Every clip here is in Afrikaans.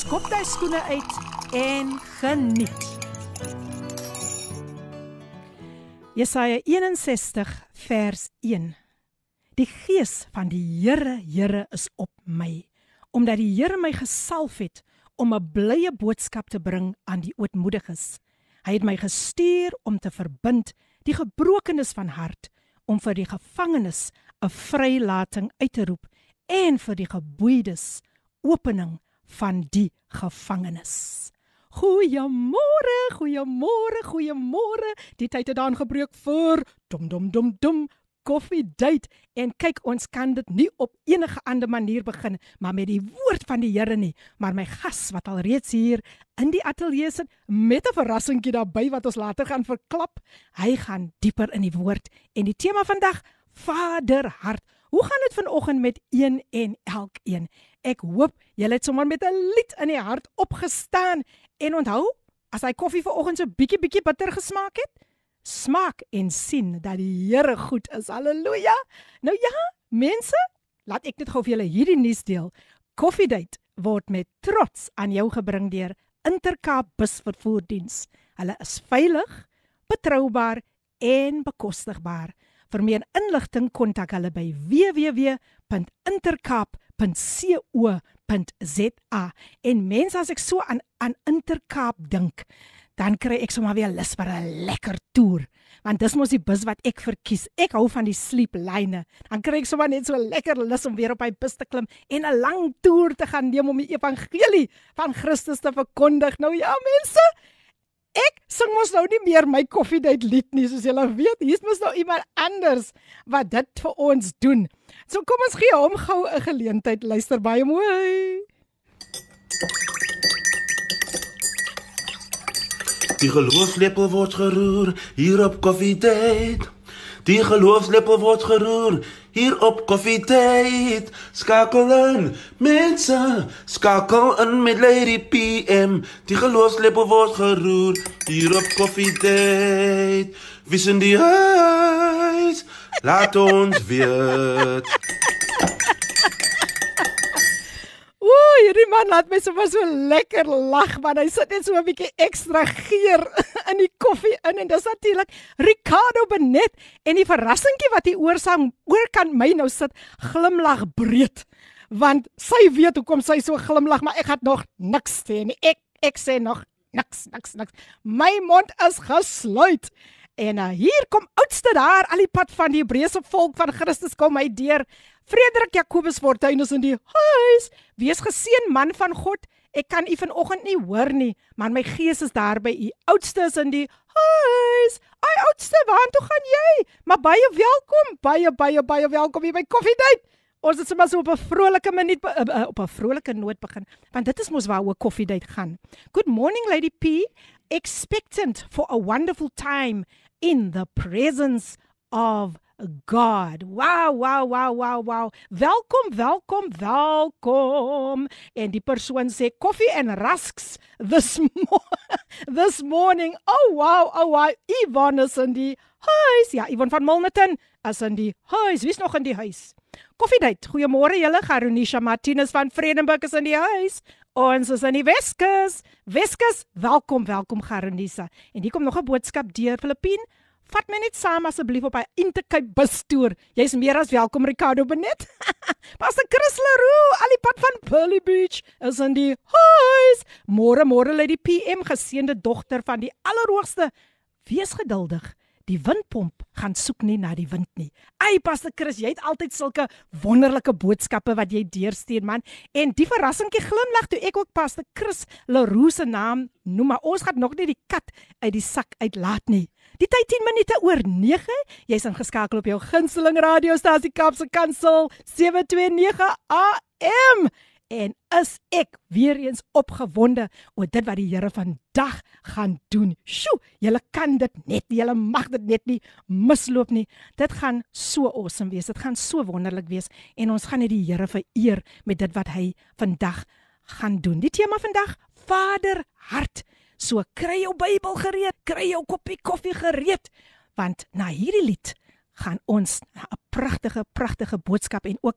skop jy skoene uit en geniet. Jesaja 61 vers 1. Die gees van die Here, Here is op my, omdat die Here my gesalf het om 'n blye boodskap te bring aan die ootmoediges. Hy het my gestuur om te verbind die gebrokenes van hart, om vir die gevangenes 'n vrylating uit te roep en vir die geboeides opening van die gevangenes. Goeiemôre, goeiemôre, goeiemôre. Die tyd het daan gebreek vir dom dom dom dom koffie date. En kyk ons kan dit nie op enige ander manier begin maar met die woord van die Here nie. Maar my gas wat al reeds hier in die ateljee sit met 'n verrassingkie daarbey wat ons later gaan verklap hy gaan dieper in die woord. En die tema vandag Vaderhart. Hoe gaan dit vanoggend met een en elkeen ek hoop julle het sommer met 'n lied in die hart opgestaan en onthou as hy koffie vanoggend so bietjie bietjie bitter gesmaak het smaak en sien dat die Here goed is. Halleluja. Nou ja, mense, laat ek net gou vir julle hierdie nuus deel. Coffee Date word met trots aan jou gebring deur Intercape busvervoerdiens. Hulle is veilig, betroubaar en bekostigbaar. Vir meer inligting kontak hulle by www.intercape.co.za. En mense as ek so aan aan Intercape dink, dan kry ek sommer weer lus vir 'n lekker toer. Want dis mos die bus wat ek verkies. Ek hou van die sleeplyne. Dan kry ek sommer net so lekker lus om weer op hy bus te klim en 'n lang toer te gaan neem om die evangelie van Christus te verkondig. Nou ja, mense, ek sing mos nou nie meer my koffiedייט lied nie, soos julle weet. Hier's mos nou iemand anders wat dit vir ons doen. So kom ons gee hom gou 'n geleentheid. Luister baie mooi. Die geloofslepel word geroer hier op Coffee Date. Die geloofslepel word geroer hier op Coffee Date. Skakel in, mense, skakel in met Lady PM. Die geloofslepel word geroer hier op Coffee Date. Wie sien die huis? Laat ons weet. Ooh, hierdie man laat my sommer so lekker lag want hy sit net so 'n bietjie ekstra geur in die koffie in en dis natuurlik Ricardo Benet en die verrassingkie wat hy oorsang oor kan my nou sit glimlag breed want sy weet hoekom sy so glimlag maar ek gaan nog niks sê nie. Ek ek sê nog niks niks niks. My mond is gesluit En uh, hier kom oudste daar al die pad van die Hebreëse volk van Christus kom hy deur. Frederik Jakobus Fortuin is in die huis. Wees geseën man van God. Ek kan u vanoggend nie hoor nie, maar my gees is daar by u. Oudste is in die huis. Ai oudste, waartoe gaan jy? Maar baie welkom, baie baie baie welkom hier by Coffee Date. Ons het sommer so op 'n vrolike minuut uh, uh, op 'n vrolike noot begin, want dit is mos waaroor Coffee Date gaan. Good morning Lady P Expectant for a wonderful time in the presence of God. Wow, wow, wow, wow, wow. Welkom, welkom, welkom. En die persoon sê koffie en rusks this mo this morning. Oh wow, oh wow. Yvonne is in die huis. Ja, Yvonne van Milnerton is in die huis. Wie's nog in die huis? Koffiedייט. Goeiemôre julle. Garonisha Martinus van Vredenburg is in die huis. Ons is in die Weskus. Weskus, welkom, welkom Garonisa. En hier kom nog 'n boodskap deur Filippine. Vat my net saam asseblief op 'n Intercape bustoer. Jy's meer as welkom Ricardo Benet. Pastor Chris Leroux, al die pad van Pearly Beach is in die huis. Môre môre lê die PM geseënde dogter van die Allerhoogste. Wees geduldig. Die windpomp gaan soek nie na die wind nie. Ai Pastor Chris, jy het altyd sulke wonderlike boodskappe wat jy deurstuur man. En die verrassingkie glimlag toe ek ook Pastor Chris Leroux se naam noem, maar ons gaan nog nie die kat uit die sak uitlaat nie. Die tyd 10 minute oor 9. Jy's ingeskakel op jou gunsteling radiostasie Kapse Kansel 729 AM. En is ek weer eens opgewonde oor dit wat die Here vandag gaan doen. Sjoe, julle kan dit net nie, julle mag dit net nie misloop nie. Dit gaan so awesome wees. Dit gaan so wonderlik wees en ons gaan net die Here vereer met dit wat hy vandag gaan doen. Die tema vandag: Vaderhart. So kry jou Bybel gereed, kry jou koppie koffie gereed, want na hierdie lied gaan ons 'n pragtige pragtige boodskap en ook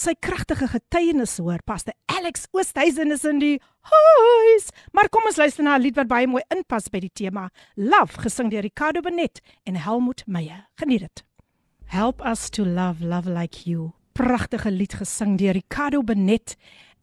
sy kragtige getuienis hoor. Pastor Alex Oosthuizen is in die huis. Maar kom ons luister na 'n lied wat baie mooi inpas by die tema. Love gesing deur Ricardo Benet en Helmut Meyer. Geniet dit. Help us to love love like you. Pragtige lied gesing deur Ricardo Benet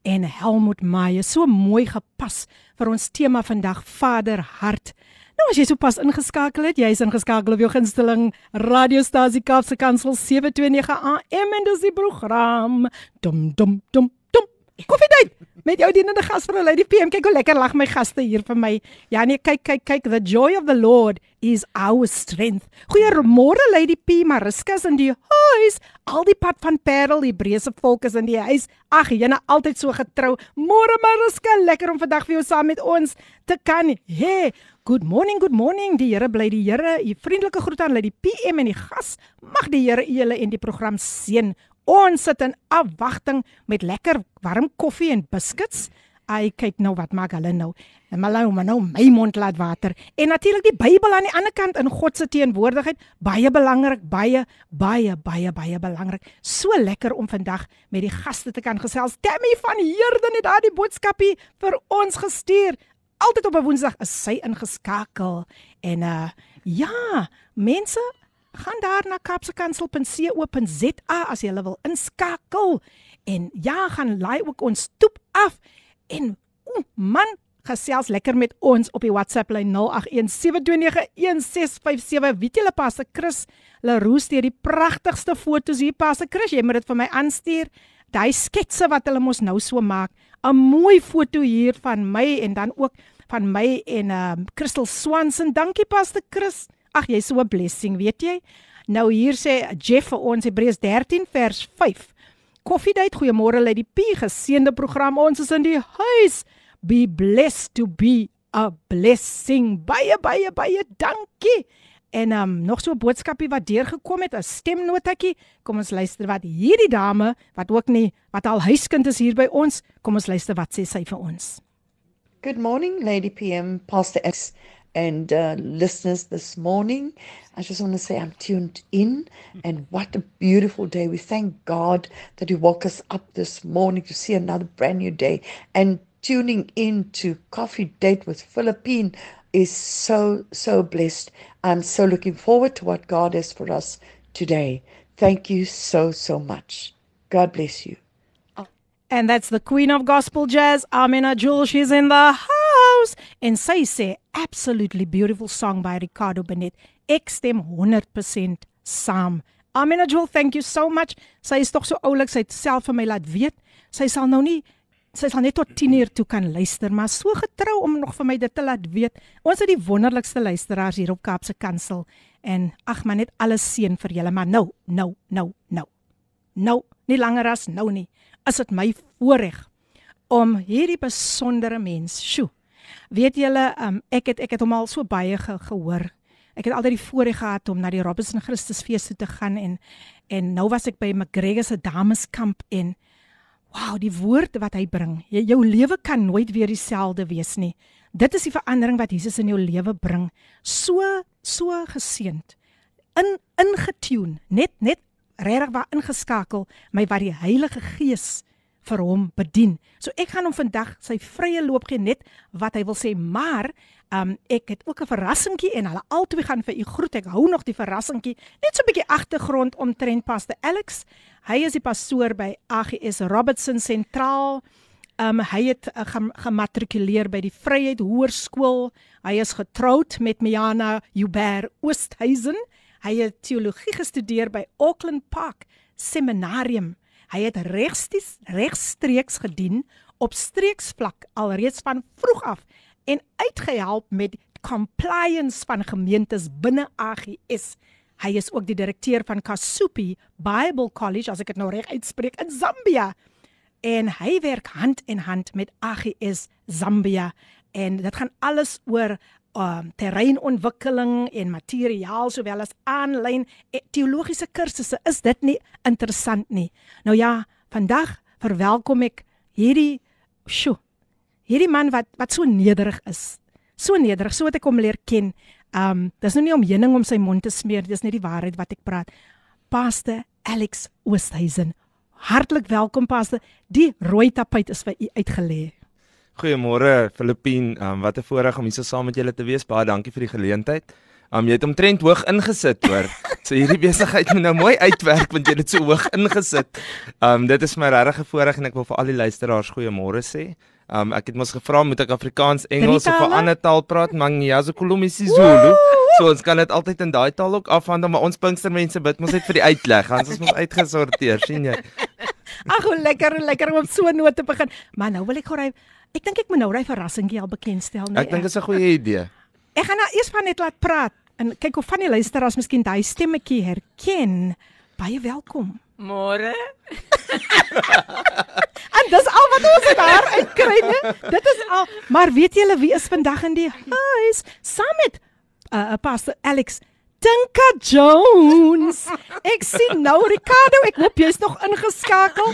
en Helmut Meyer. So mooi gepas vir ons tema vandag Vaderhart. Nou as jy sopas ingeskakel het, jy is ingeskakel op jou gunsteling radiostasie Kaapse Kansel 729 AM en dis die program. Dum dum dum dum. Koffiedייט met jou dienende gas vir Lady PM. Kyk hoe lekker lag my gaste hier vir my. Ja nee, kyk kyk kyk the joy of the Lord is our strength. Goeiemôre Lady P, Mariska is in die huis. Al die pad van Parel, die Hebreëse volk is in die huis. Ag, jyne altyd so getrou. Môre Mariska, lekker om vandag vir jou saam met ons te kan hê. Good morning, good morning. Die Here bly die Here. U vriendelike groet aan Lady PM en die gas. Mag die Here julle en die program seën. Ons sit in afwagting met lekker warm koffie en biscuits. Ai kyk nou wat maak hulle nou. En maar nou, maar nou my mond laat water. En natuurlik die Bybel aan die ander kant in God se teenwoordigheid, baie belangrik, baie baie baie baie belangrik. So lekker om vandag met die gaste te kan gesels. Tammy van Heerden het daardie boodskapie vir ons gestuur. Altyd op 'n Woensdag is sy ingeskakel. En uh ja, mense, gaan daar na kapsekansel.co.za as jy wil inskakel. En ja, gaan laai ook ons stoep af en o man, gesels lekker met ons op die WhatsApp lyn 0817291657. Weet julle pas se Chris Leroux stuur die pragtigste foto's hier pas se Chris, jy moet dit vir my aanstuur. Daai sketse wat hulle mos nou so maak. 'n Mooi foto hier van my en dan ook van my en ehm uh, Crystal Swanson. Dankie Pastor Chris. Ag jy's so 'n blessing, weet jy? Nou hier sê Jeff vir ons Hebreërs 13 vers 5. Koffiedייט, goeiemôre lê die P geseënde program. Ons is in die huis. Be blessed to be a blessing. Baie baie baie dankie. En um nog so 'n boodskapie wat deurgekom het, 'n stemnotetjie. Kom ons luister wat hierdie dame wat ook nie wat al huiskind is hier by ons, kom ons luister wat sê sy vir ons. Good morning Lady PM Pastor X and uh, listeners this morning. I just want to say I'm tuned in, and what a beautiful day. We thank God that He woke us up this morning to see another brand new day. And tuning in to Coffee Date with Philippine is so, so blessed. I'm so looking forward to what God has for us today. Thank you so, so much. God bless you. And that's the Queen of Gospel Jazz, Amina Jewel. She's in the house. En sy sê absolutely beautiful song by Ricardo Benet. Ek stem 100% saam. Amina Jewel, thank you so much. Sy is tog so oulik, sy het self vir my laat weet. Sy sal nou nie sy sal net tot 10 uur toe kan luister, maar so getrou om nog vir my dit te laat weet. Ons het die wonderlikste luisteraars hier op Kaapse Kansel en ag man net alles seën vir julle, maar nou, nou, nou, nou. Nou, nie langer as nou nie. Is dit my voorreg om hierdie besondere mens, sjoe, Weet julle, um, ek het ek het hom al so baie ge, gehoor. Ek het altyd die voorreg gehad om na die Robinson Christusfees toe te gaan en en nou was ek by McGregor se dameskamp en wow, die woord wat hy bring. Jy, jou lewe kan nooit weer dieselfde wees nie. Dit is die verandering wat Jesus in jou lewe bring. So so geseend. In ingetune, net net regtig waar ingeskakel my wat die Heilige Gees vir hom bedien. So ek gaan hom vandag sy vrye loop gee net wat hy wil sê, maar um, ek het ook 'n verrassingkie en hulle albei gaan vir u groet. Ek hou nog die verrassingkie net so 'n bietjie agtergrond omtrent Pastor Alex. Hy is die pastoor by AGS Robertson Sentraal. Um hy het uh, gematrikuleer by die Vryheid Hoërskool. Hy is getroud met Miana Huber Oosthuizen. Hy het teologie gestudeer by Auckland Park Seminarium. Hy het regsties regstreeks gedien op streeksvlak alreeds van vroeg af en uitgehelp met compliance van gemeentes binne AGS. Hy is ook die direkteur van Kasupi Bible College as ek dit nou reg uitspreek in Zambia. en hy werk hand in hand met AGS Zambia en dit gaan alles oor um terreinontwikkeling en materiaal sowel as aanlyn teologiese kursusse. Is dit nie interessant nie? Nou ja, vandag verwelkom ek hierdie sjo. Hierdie man wat wat so nederig is. So nederig, so wat ek hom leer ken. Um dis nou nie om heuning om sy mond te smeer, dis net die waarheid wat ek praat. Pastor Alex Oosthuizen. Hartlik welkom Pastor. Die rooi tapuit is vir u uitgelê. Goeiemôre Filippien. Um, wat 'n voorreg om hier so saam met julle te wees. Baie dankie vir die geleentheid. Um, jy het omtrent hoog ingesit hoor. So hierdie besigheid moet nou mooi uitwerk want jy het dit so hoog ingesit. Um dit is my regte voorreg en ek wil vir al die luisteraars goeiemôre sê. Um ek het mos gevra moet ek Afrikaans, Engels of 'n ander taal praat? Mangiyazo Kolumi Sizulu. So ons kan dit altyd in daai taal ook afhandel, maar ons Pinkstermense bid mos net vir die uitleg. Ons is mos uitgesorteer, sien jy? Ag, hoe lekker, lekker om so noot te begin. Maar nou wil ek gou ry Ek dink ek moet nou daai verrassingkie al bekendstel, nee. Ek dink dit is 'n goeie idee. Ek gaan nou eers van net laat praat en kyk of van die luisteraars miskien daai stemmetjie herken. Baie welkom. Môre. En dis al wat ons daar uitkry, né? Dit is al. Maar weet julle wie is vandag in die huis? Saam met uh Pastor Alex Tinka Jones. Ek sien nou Ricardo, ek hoop jy's nog ingeskakel.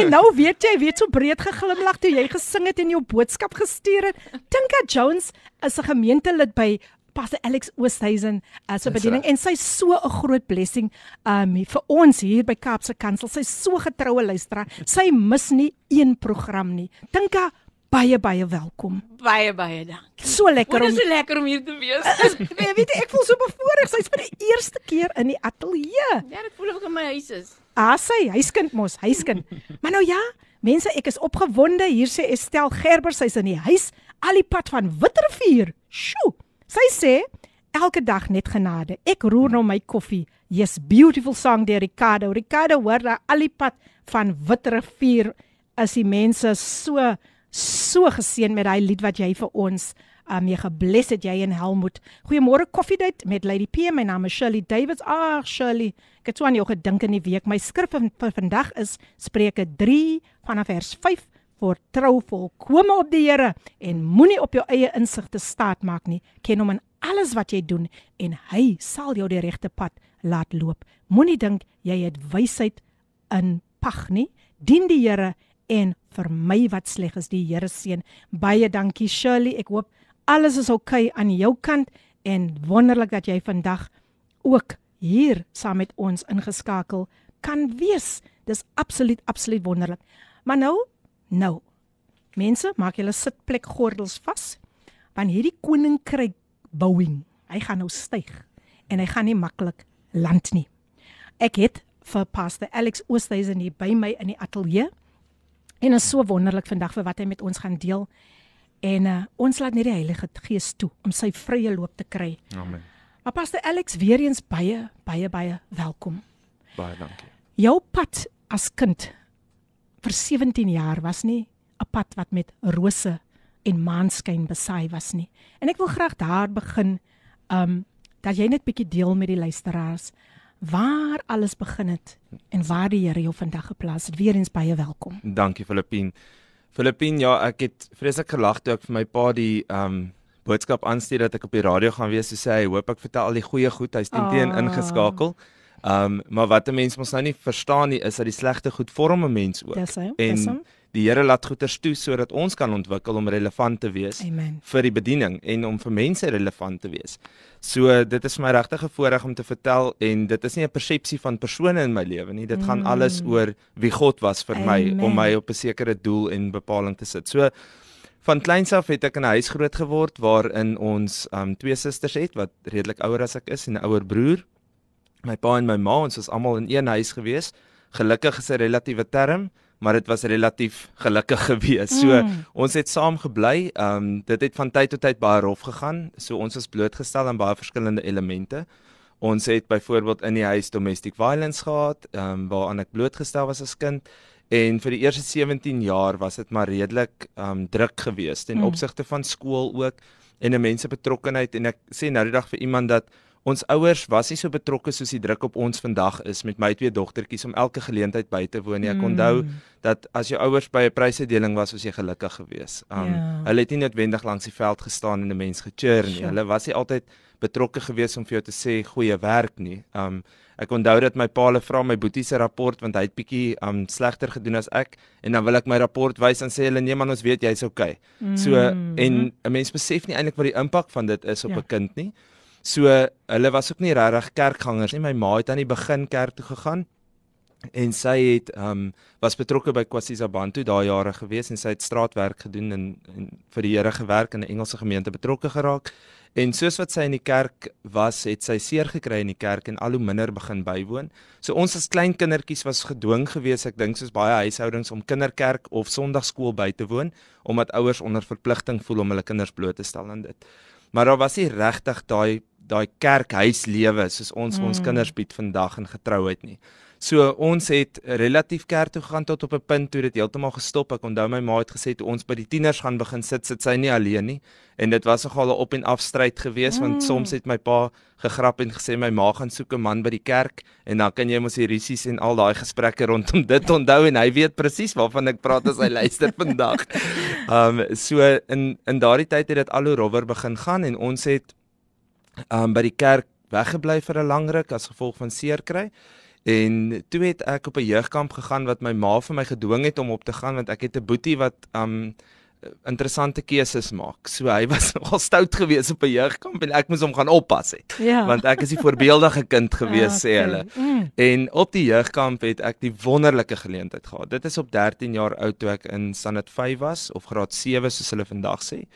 En nou weet jy, weet so breed geglimlag toe jy gesing het en jou boodskap gestuur het. Tinka Jones is 'n gemeentelid by Pastor Alex Oosthuizen as 'n bediening en sy's so 'n groot blessing um vir ons hier by Kaapse Kansel. Sy's so getroue luisteraar. Sy mis nie een program nie. Tinka baie baie welkom. Baie baie dankie. So lekker Dit om is so lekker om hier te wees. Nee, weet jy, ek voel so bevoorreg. Sy's vir die eerste keer in die ateljee. ja, dit voel of ek in my huis is. Ah, sy, huiskind mos, huiskind. maar nou ja, mense, ek is opgewonde. Hier sê Estel Gerber, sy's in die huis al die pad van Witrifuur. Sjoe. Sy sê elke dag net genade. Ek roer nou my koffie. Yes, beautiful song deur Ricardo. Ricardo hoor daar al die pad van Witrifuur is die mense so so geseën met daai lied wat jy vir ons um jy gebless het jy en Helmut. Goeiemôre Koffiedייט met Lady P. My naam is Shirley Davids. Ag Shirley, ek het so aan jou gedink in die week. My skrif van, van vandag is Spreuke 3 vanaf vers 5 Vertrou volkome op die Here en moenie op jou eie insigte staat maak nie. Ken hom in alles wat jy doen en hy sal jou die regte pad laat loop. Moenie dink jy het wysheid in pag nie. Dien die Here en vermy wat sleg is. Die Here seën. Baie dankie Shirley. Ek hoop alles is oukei okay aan jou kant en wonderlik dat jy vandag ook hier saam met ons ingeskakel kan wees. Dis absoluut absoluut wonderlik. Maar nou Nou. Mense, maak julle sitplek gordels vas. Want hierdie koninkryk bouing, hy gaan nou styg en hy gaan nie maklik land nie. Ek het vir Pastor Alex Oosthuizen hier by my in die ateljee. En is so wonderlik vandag vir wat hy met ons gaan deel. En uh, ons laat net die Heilige Gees toe om sy vrye loop te kry. Amen. Maar Pastor Alex weer eens baie baie baie welkom. Baie dankie. Jou pad as kind vir 17 jaar was nie 'n pad wat met rose en maanskyn besaai was nie. En ek wil graag daar begin um dat jy net bietjie deel met die luisteraars waar alles begin het en waar die Here jou vandag geplaas het. Weereens baie welkom. Dankie Filippien. Filippien, ja, ek het vreeslik gelag toe ek vir my pa die um boodskap aanstuur dat ek op die radio gaan wees. So sê hy, hoop ek vertel al die goeie goed. Hy's teen teen Ah. Ingeskakel. Um maar wat 'n mens mos nou nie verstaan nie is dat die slegte goed vorm 'n mens ook. Dis hy. Dis hom. Die Here laat goeders toe sodat ons kan ontwikkel om relevant te wees Amen. vir die bediening en om vir mense relevant te wees. So dit is my regtig 'n voorreg om te vertel en dit is nie 'n persepsie van persone in my lewe nie. Dit gaan alles oor wie God was vir my Amen. om my op 'n sekere doel en bepaling te sit. So van kleins af het ek in 'n huis groot geword waarin ons um twee susters het wat redelik ouer as ek is en 'n ouer broer. My pa en my ma, ons was almal in een huis gewees. Gelukkig is 'n relatiewe term, maar dit was relatief gelukkig gewees. So Mm. ons het saam gebly. Um dit het van tyd tot tyd baie rof gegaan. So ons was blootgestel aan baie verskillende elemente. Ons het byvoorbeeld in die huis domestic violence gehad, um waaraan ek blootgestel was as kind. En vir die eerste 17 jaar was dit maar redelik um druk geweest ten Mm. opsigte van skool ook en 'n mense betrokkenheid en ek sê nou die dag vir iemand dat ons ouers was nie so betrokke soos die druk op ons vandag is met my twee dogtertjies om elke geleentheid by te woon nie. Ek onthou Mm. dat as jou ouers by 'n prysuitdeling was, was jy gelukkig geweest. Um Ja. hulle het nie noodwendig langs die veld gestaan en 'n mens gecheer nie. Sure. Hulle was nie altyd betrokke geweest om vir jou te sê goeie werk nie. Um ek onthou dat my pa hulle vra my boetie se rapport want hy het bietjie um slegter gedoen as ek en dan wil ek my rapport wys en sê hulle nee man ons weet jy's okay. So Mm. en 'n mens besef nie eintlik wat die impak van dit is op 'n Ja. kind nie. So hulle was ook nie regtig kerkgangers nie. My ma het aan die begin kerk toe gegaan en sy het um was betrokke by Kwasiza Bantu daai jare gewees en sy het straatwerk gedoen en, en vir die Here gewerk in 'n Engelse gemeente betrokke geraak. En soos wat sy in die kerk was, het sy seer gekry in die kerk en al hoe minder begin bywoon. So ons as klein kindertjies was gedwing geweest, ek dink soos baie huishoudings om kinderkerk of sonndagskool by te woon omdat ouers onder verpligting voel om hulle kinders bloot te stel aan dit. Maar daar was nie regtig daai daai kerkhuislewe soos ons mm. ons kinders bied vandag in getrouheid nie. So ons het relatief kerk toe gegaan tot op 'n punt toe dit heeltemal gestop. Ek onthou my ma het gesê toe ons by die tieners gaan begin sit, sit sy nie alleen nie. En dit was nogal 'n op en af stryd geweest mm. want soms het my pa gegrap en gesê my ma gaan soek 'n man by die kerk en dan kan jy mos die risies en al daai gesprekke rondom dit onthou en hy weet presies waarvan ek praat as hy luister vandag. Um so in in daardie tyd het dit al hoe rowwer begin gaan en ons het um by die kerk weggebly vir 'n lang ruk as gevolg van seer kry. En toe het ek op 'n jeugkamp gegaan wat my ma vir my gedwing het om op te gaan want ek het 'n boetie wat um interessante keuses maak. So hy was nogal stout geweest op 'n jeugkamp en ek moes hom gaan oppas het. Ja. Want ek is die voorbeeldige kind gewees sê Okay. hulle. Mm. En op die jeugkamp het ek die wonderlike geleentheid gehad. Dit is op 13 jaar oud toe ek in standaard 5 was of graad 7 soos hulle vandag sê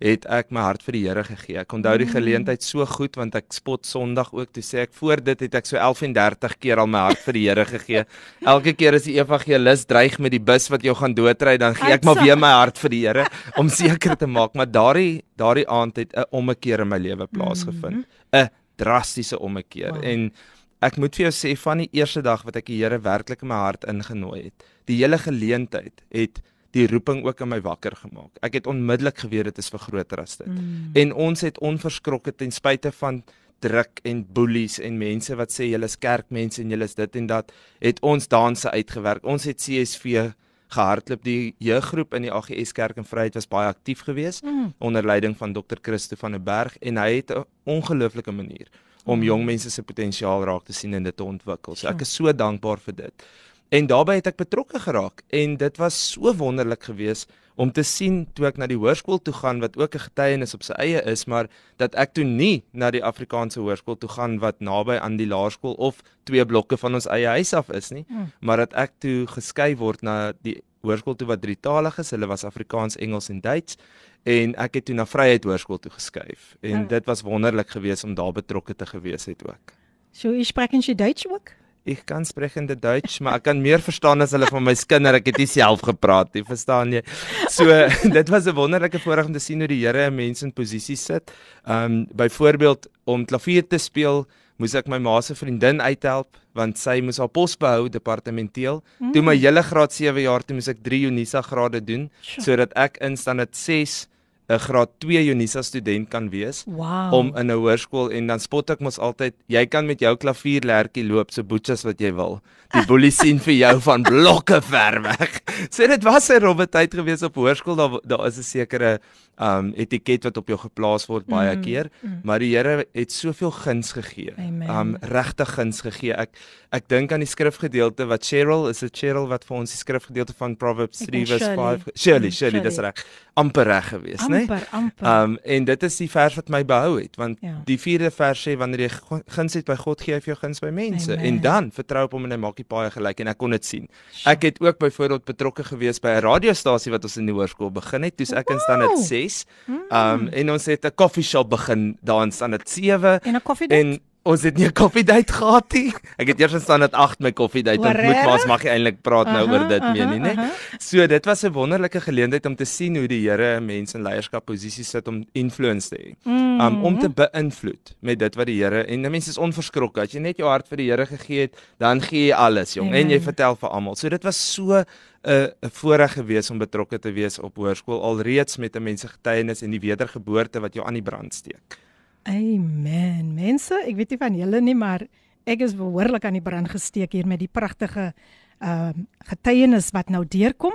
het ek my hart vir die Here gegee. Ek onthou die geleentheid so goed want ek spot Sondag ook toe sê ek voor dit het ek so 11 en 30 keer al my hart vir die Here gegee. Elke keer as die evangelis dreig met die bus wat jou gaan doodry, dan gee ek maar weer my hart vir die Here om seker te maak maar daardie daardie aand het 'n ommekeer in my lewe plaasgevind. 'n Drastiese ommekeer Wow. en ek moet vir jou sê van die eerste dag wat ek die Here werklik in my hart ingenooi het, die hele geleentheid het die roeping ook in my wakker gemaak. Ek het onmiddellik geweet dit is vir groter as dit. Mm. En ons het onverskrokke ten spyte van druk en boelies en mense wat sê julle is kerkmense en julle is dit en dat, het ons danse uitgewerk. Ons het CSV gehardloop. Die jeuggroep in die AGS Kerk in Vryheid was baie aktief geweest mm. onder leiding van Dr. Christo van der Berg en hy het 'n ongelooflike manier om jong mense se potensiaal raak te sien en dit te ontwikkel. So ek is so dankbaar vir dit. En daarbey het ek betrokke geraak en dit was so wonderlik geweest om te sien toe ek na die hoërskool toe gaan wat ook 'n getuienis op sy eie is, maar dat ek toe nie na die Afrikaanse hoërskool toe gaan wat naby aan die laerskool of twee blokke van ons eie huis af is nie, hmm. maar dat ek toe geskei word na die hoërskool toe wat drietalig is. Hulle was Afrikaans, Engels en Duits en ek het toe na Vryheid Hoërskool toe geskuif. En dit was wonderlik geweest om daar betrokke te gewees het ook. So, jy spreek jy Duits ook? Ek kan sprekende Duits, maar ek kan meer verstaan as hulle van my skinder. Ek het nie self gepraat nie, verstaan jy? So dit was 'n wonderlike voorreg om te sien hoe die Here mense in posisies sit. Um byvoorbeeld om klavier te speel, moes ek my ma se vriendin uithelp want sy moes haar pos behou departementeel. Mm. Toe my hele graad 7 jaar toe moes ek 3 Unisa grade doen Sjoe. sodat ek in standaard 6 'n graad 2 Unisa student kan wees Wow. om in 'n hoërskool en dan spot ek mos altyd jy kan met jou klavierlertjie loop so boetjies wat jy wil. Die boelie sien vir jou van blokke ver weg. So dit was 'n rowwe tyd gewees op hoërskool. Daar daar is 'n sekere um etiket wat op jou geplaas word baie mm, keer, mm. maar die Here het soveel guns gegee. Amen. Um regtig guns gegee. Ek ek dink aan die skrifgedeelte wat Cheryl is dit Cheryl wat vir ons die skrifgedeelte van Proverbs Ek 3 dink vers Shirley. 5 Shirley, Mm, Shirley, dis Shirley. reg. amper reg gewees, né? amper, amper. Um en dit is die vers wat my behou het want Ja. die vierde vers sê wanneer jy guns het by God gee hy vir jou guns by mense Amen. en dan vertrou op hom en hy maak die paai gelyk en ek kon dit sien. Ek het ook byvoorbeeld betrokke gewees by 'n radiostasie wat ons in die hoërskool begin het. Toe's ek in standaard huis. Um, mm. Um en ons het 'n koffieshop begin daar in Standard 7 en 'n koffiedate. En ons het nie 'n koffiedate gehad nie. Ek het eers in Standard 8 my koffiedate ontmoet, maar ons mag nie eintlik praat nou aha, oor dit aha, meer nie, né? So dit was 'n wonderlike geleentheid om te sien hoe die Here mense in leierskapposisies sit om influence te hê. Mm. Um om te beïnvloed met dit wat die Here en mense is onverskrokke. As jy net jou hart vir die Here gegee het, dan gee jy alles, jong, Amen. en jy vertel vir almal. So dit was so 'n voorreg gewees om betrokke te wees op hoërskool alreeds met 'n mense getuienis en die wedergeboorte wat jou aan die brand steek. Amen. Mense, ek weet nie van julle nie, maar ek is behoorlik aan die brand gesteek hier met die pragtige ehm uh, getuienis wat nou deurkom.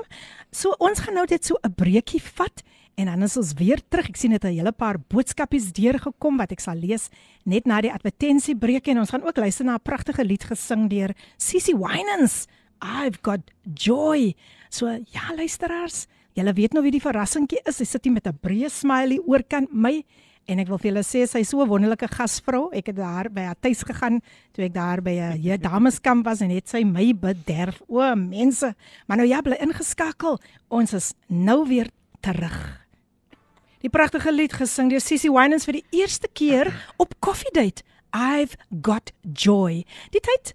So ons gaan nou net so 'n breekie vat en dan is ons weer terug. Ek sien dit 'n hele paar boodskapies deurgekom wat ek sal lees net na die advertensiebreek en ons gaan ook luister na 'n pragtige lied gesing deur Sissy Winans. I've got joy. So ja, luisteraars, julle weet nou wie die verrassingkie is. Sy sit hier met 'n breë smiley oorkant my En ek wil vir julle sê sy is so 'n wonderlike gasvrou. Ek het daar by haar tuis gegaan toe ek daar by 'n hier dameskamp was en het sy my bederf. O, mense, maar nou ja, bly ingeskakel. Ons is nou weer terug. Die pragtige lied gesing deur Sissy Winans vir die eerste keer op Coffee Date. I've got joy. Die tyd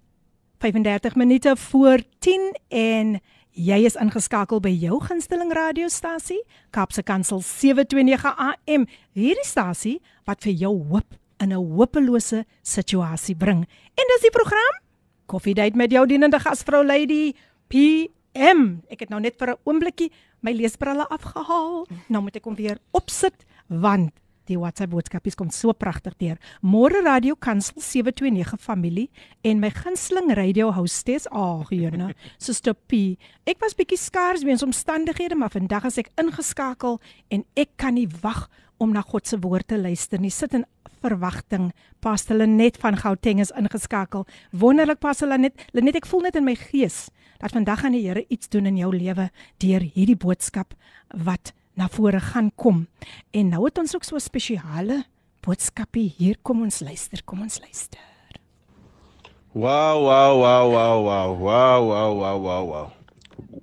35 minute voor 10 en Jy is ingeskakel by jou gunsteling radiostasie, Kapse Kansel 729 AM. Hierdie stasie wat vir jou hoop in 'n hopelose situasie bring. En dis die program Coffee Date met jou dienende gasvrou Lady PM. Ek het nou net vir 'n oombliekie my leesbrille afgehaal. Nou moet ek hom weer opsit want die WhatsApp boodskapies kom so pragtig deur. Môre Radio Kansel 729 familie en my gunsteling radio hostess Agene, Suster P. Ek was bietjie skaars weens omstandighede, maar vandag is ek ingeskakel en ek kan nie wag om na God se woord te luister nie. Sit in verwagting. Pastor Lenet van Gauteng is ingeskakel. Wonderlik Pastor Lenet. Lenet, ek voel net in my gees dat vandag gaan die Here iets doen in jou lewe deur hierdie boodskap wat na vore gaan kom. En nou het ons ook so 'n spesiale boodskapie. Hier kom ons luister, kom ons luister. Wow, wow, wow, wow, wow, wow, wow, wow, wow, wow.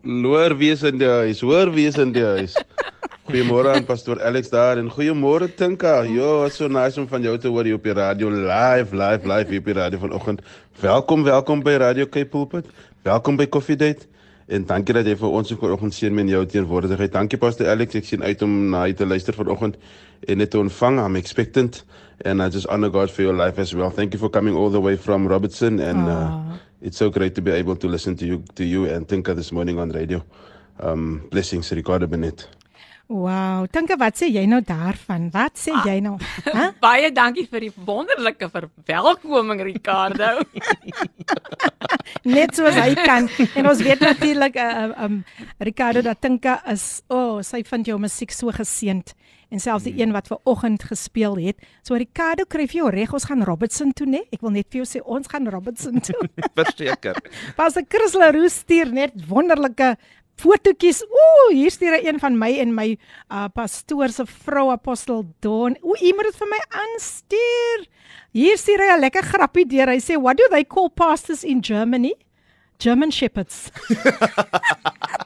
Loor wees in die huis, hoor wees in die huis. Goeiemôre aan pastoor Alex daar en goeiemôre Tinka. Jo, so nice om van jou te hoor hier op die radio live, live, live hier op die radio vanoggend. Welkom, welkom by Radio Cape Pulpit. Welkom by Coffee Date. En dankie dat jy vir ons vanoggend seën met jou teenwoordigheid. Dankie Pastor Alex. Ek sien uit om na u te luister vanoggend en net te ontvang. I'm expectant and I just honor God for your life as well. Thank you for coming all the way from Robertson and uh, it's so great to be able to listen to you to you and think of this morning on radio. Um blessings Ricardo Benet. Wow, dink wat sê jy nou daarvan? Wat sê ah, jy nou? Hæ? Baie dankie vir die wonderlike verwelkoming Ricardo. Net soos hy kan. En ons weet natuurlik uh, um Ricardo dat Tinka is, o, oh, sy vind jou musiek so geseend en selfs die een wat ver oggend gespeel het. So Ricardo kry vir jou reg, ons gaan Robertson toe, né? Ek wil net vir jou sê ons gaan Robertson toe. Verseker. Pas 'n Chris Leroux stuur net wonderlike fotootjies. Ooh, hier stuur hy een van my en my uh pastoor se vrou apostel Don. Ooh, iemand het vir my aanstuur. Hier stuur hy 'n lekker grappie deur. Hy sê, "What do they call pastors in Germany?" German shepherds.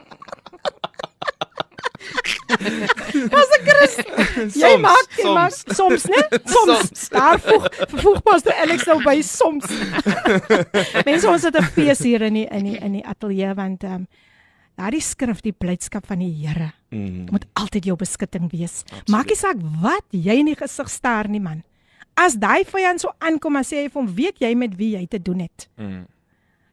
Was ek Chris? Jy maak dit maar soms, né? Soms. Daar voeg voeg pas die Alex nou by soms. Mense ons het 'n fees hier in die in die in die ateljee want ehm um, Daardie skrif die blydskap van die Here mm. moet altyd jou beskutting wees. Absoluut. Maak nie saak wat jy in die gesig staar nie man. As daai vyand so aankom en sê hy vir hom weet jy met wie jy te doen het. Mm.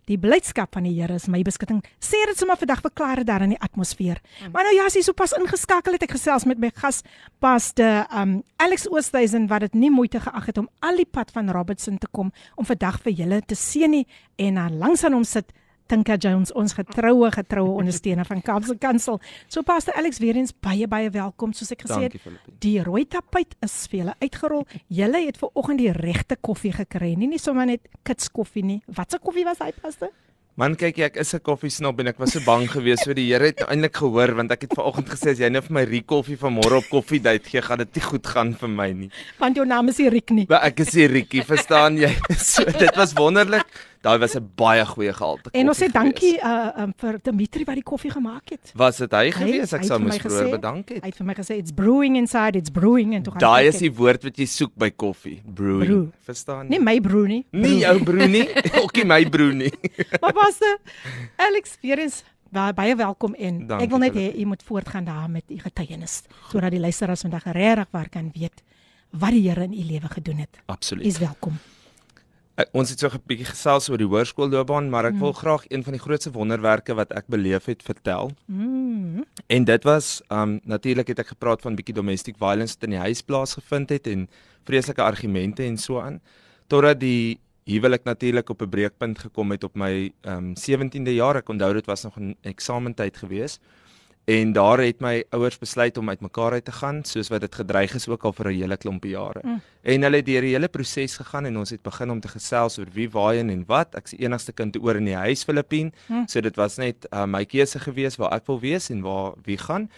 Die blydskap van die Here is my beskutting. Sê dit sommer vandag verklaar dit daar in die atmosfeer. Mm. Maar nou ja, as jy so pas ingeskakel het, ek gesels met my gas paste um Alex Oosthuizen wat dit nie moeite geag het om al die pad van Robertson te kom om vandag vir julle te seën nie en dan langs aan hom sit Tinka Jones, ons getroue getroue ondersteuner van Kaapse Kansel. So Pastor Alex weer eens baie baie welkom. Soos ek gesê het, die rooi tapuit is vir julle uitgerol. Julle het ver oggend die regte koffie gekry, nie net sommer net kits koffie nie. Wat se koffie was hy, Pastor? Man kyk ek is 'n koffiesnob en ek was so bang geweest so die Here het eintlik gehoor want ek het vanoggend gesê as jy nou vir my Rikoffie van môre op koffie date gee gaan dit nie goed gaan vir my nie. Want jou naam is Rik nie. Maar ek is Rikie, verstaan jy? So dit was wonderlik. Daai was 'n baie goeie gehalte. En ons sê dankie uh um, vir Dimitri wat die koffie gemaak het. Was dit hy gewees? Ek sou mos vroeër bedank het. Hy het vir my gesê it's brewing inside, it's brewing en toe gaan Daai is die woord wat jy soek by koffie, brewing. Brew. Verstaan jy? Nie my brew nie. Nie jou brew nie. Ookie my brew nie. maar was dit Alex weer eens baie baie welkom en dankie, ek wil net hê jy moet voortgaan daar met u getuienis sodat die luisteraars vandag regtig waar kan weet wat die Here in u lewe gedoen het. Absoluut. Is welkom. Ek, ons het so 'n bietjie gesels oor die hoërskoolloopbaan, maar ek Mm. wil graag een van die grootste wonderwerke wat ek beleef het vertel. Mm. En dit was um natuurlik het ek gepraat van bietjie domestic violence wat in die huis plaasgevind het en vreeslike argumente en so aan totdat die huwelik natuurlik op 'n breekpunt gekom het op my um 17de jaar. Ek onthou dit was nog 'n eksamentyd gewees. En daar het my ouers besluit om uitmekaar uit te gaan, soos wat dit gedreig is ook al vir 'n hele klompie jare. Mm. En hulle het deur die hele proses gegaan en ons het begin om te gesels oor wie waarheen en wat. Ek's die enigste kind oor in die huis Filippien. Mm. So dit was net uh, my keuse gewees waar ek wil wees en waar wie gaan.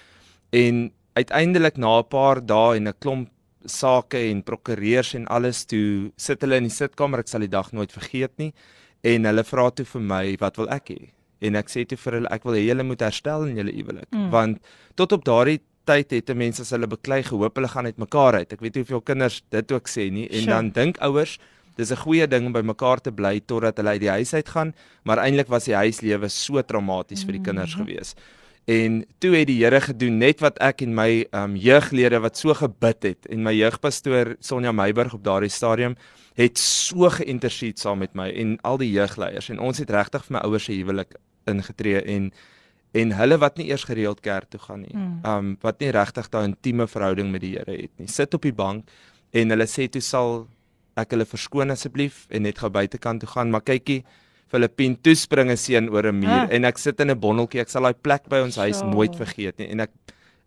En uiteindelik na 'n paar dae en 'n klomp sake en prokureurs en alles toe sit hulle in die sitkamer, ek sal die dag nooit vergeet nie. En hulle vra toe vir my, "Wat wil ek hê?" En ek sê toe vir hulle, "Ek wil hê julle moet herstel in julle huwelik." Mm. Want tot op daardie tyd het mense as hulle beklei gehoop hulle gaan uitmekaar uit. Ek weet nie hoeveel kinders dit ook sê nie en Sure. dan dink ouers dis 'n goeie ding om by mekaar te bly totdat hulle uit die huis uit gaan, maar eintlik was die huislewe so traumaties vir die kinders Mhm. gewees. En toe het die Here gedoen net wat ek en my um jeuglede wat so gebid het en my jeugpastoor Sonja Meiburg op daardie stadium het so geïntercede saam met my en al die jeugleiers en ons het regtig vir my ouers se huwelik ingetree en en hulle wat nie eers gereeld kerk toe gaan nie. Mm. Um wat nie regtig daai intieme verhouding met die Here het nie. Sit op die bank en hulle sê toe sal ek hulle verskoon asseblief en net gou buitekant toe gaan, maar kykie Filippien toe spring 'n seun oor 'n muur Ah. en ek sit in 'n bondeltjie. Ek sal daai plek by ons huis Sjoe. nooit vergeet nie en ek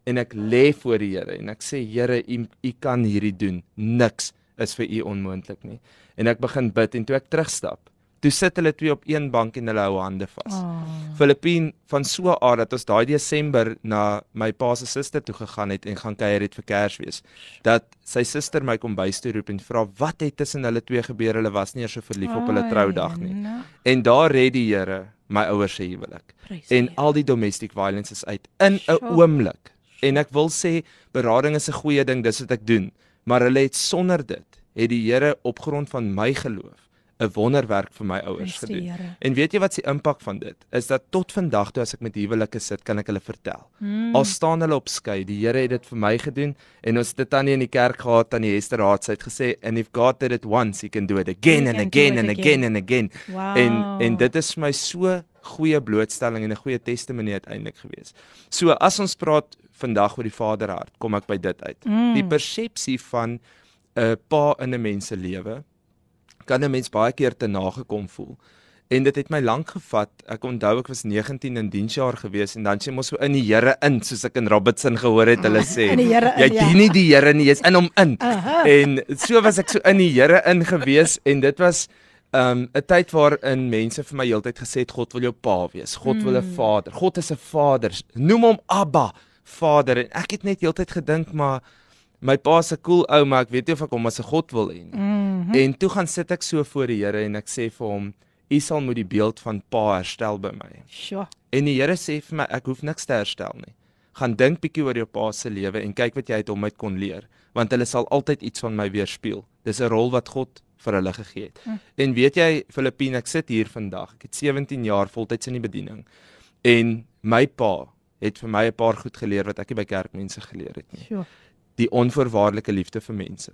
en ek lê voor die Here en ek sê Here, u, u kan hierdie doen. Niks is vir u onmoontlik nie. En ek begin bid en toe ek terugstap, toe sit hulle twee op een bank en hulle hou hande vas. Oh. Filippien van so 'n aard dat ons daai Desember na my pa se suster toe gegaan het en gaan kuier het vir Kersfees. Dat sy suster my kom bys toe roep en vra wat het tussen hulle twee gebeur? Hulle was nie eers so verlief op hulle troudag nie. nou, En daar red die Here my ouers se huwelik. En al die domestic violence is uit in 'n oomblik. En ek wil sê berading is 'n goeie ding, dis wat ek doen. Maar hulle het sonder dit het die Here op grond van my geloof 'n wonderwerk vir my ouers gedoen. En weet jy wat se impak van dit? Is dat tot vandag toe as ek met huwelike sit, kan ek hulle vertel. Mm. Al staan hulle op skei, die Here het dit vir my gedoen en ons het dit dan nie in die kerk gehad aan die Hester Raad het gesê and if God did it once, he can do it again and again and again. and again. Wow. En en dit is vir my so goeie blootstelling en 'n goeie testimonie uiteindelik gewees. So as ons praat vandag oor die Vaderhart, kom ek by dit uit. Mm. Die persepsie van 'n pa in 'n mens se lewe kan 'n mens baie keer te nagekom voel. En dit het my lank gevat. Ek onthou ek was 19 in diensjaar gewees en dan sê mos so in die Here in, soos ek in Robertson gehoor het hulle sê. In die Here in, Jy ja. dien nie die Here nie, jy's in hom in. Aha. En so was ek so in die Here in gewees en dit was um 'n tyd waarin mense vir my heeltyd gesê het God wil jou pa wees. God wil 'n Mm. vader. God is 'n vader. Noem hom Abba, Vader. En ek het net heeltyd gedink maar my pa's 'n cool ou, maar ek weet nie of ek hom as 'n God wil hê nie. Mhm. En toe gaan sit ek so voor die Here en ek sê vir hom, U sal moet die beeld van pa herstel by my. Sjoe. En die Here sê vir my, ek hoef niks te herstel nie. Gaan dink bietjie oor jou pa se lewe en kyk wat jy uit hom uit kon leer, want hulle sal altyd iets van my weerspieël. Dis 'n rol wat God vir hulle gegee het. Hm. En weet jy, Filippine, ek sit hier vandag. Ek het 17 jaar voltyds in die bediening. En my pa het vir my 'n paar goed geleer wat ek nie by kerkmense geleer het nie Sjoe. die onvoorwaardelike liefde vir mense.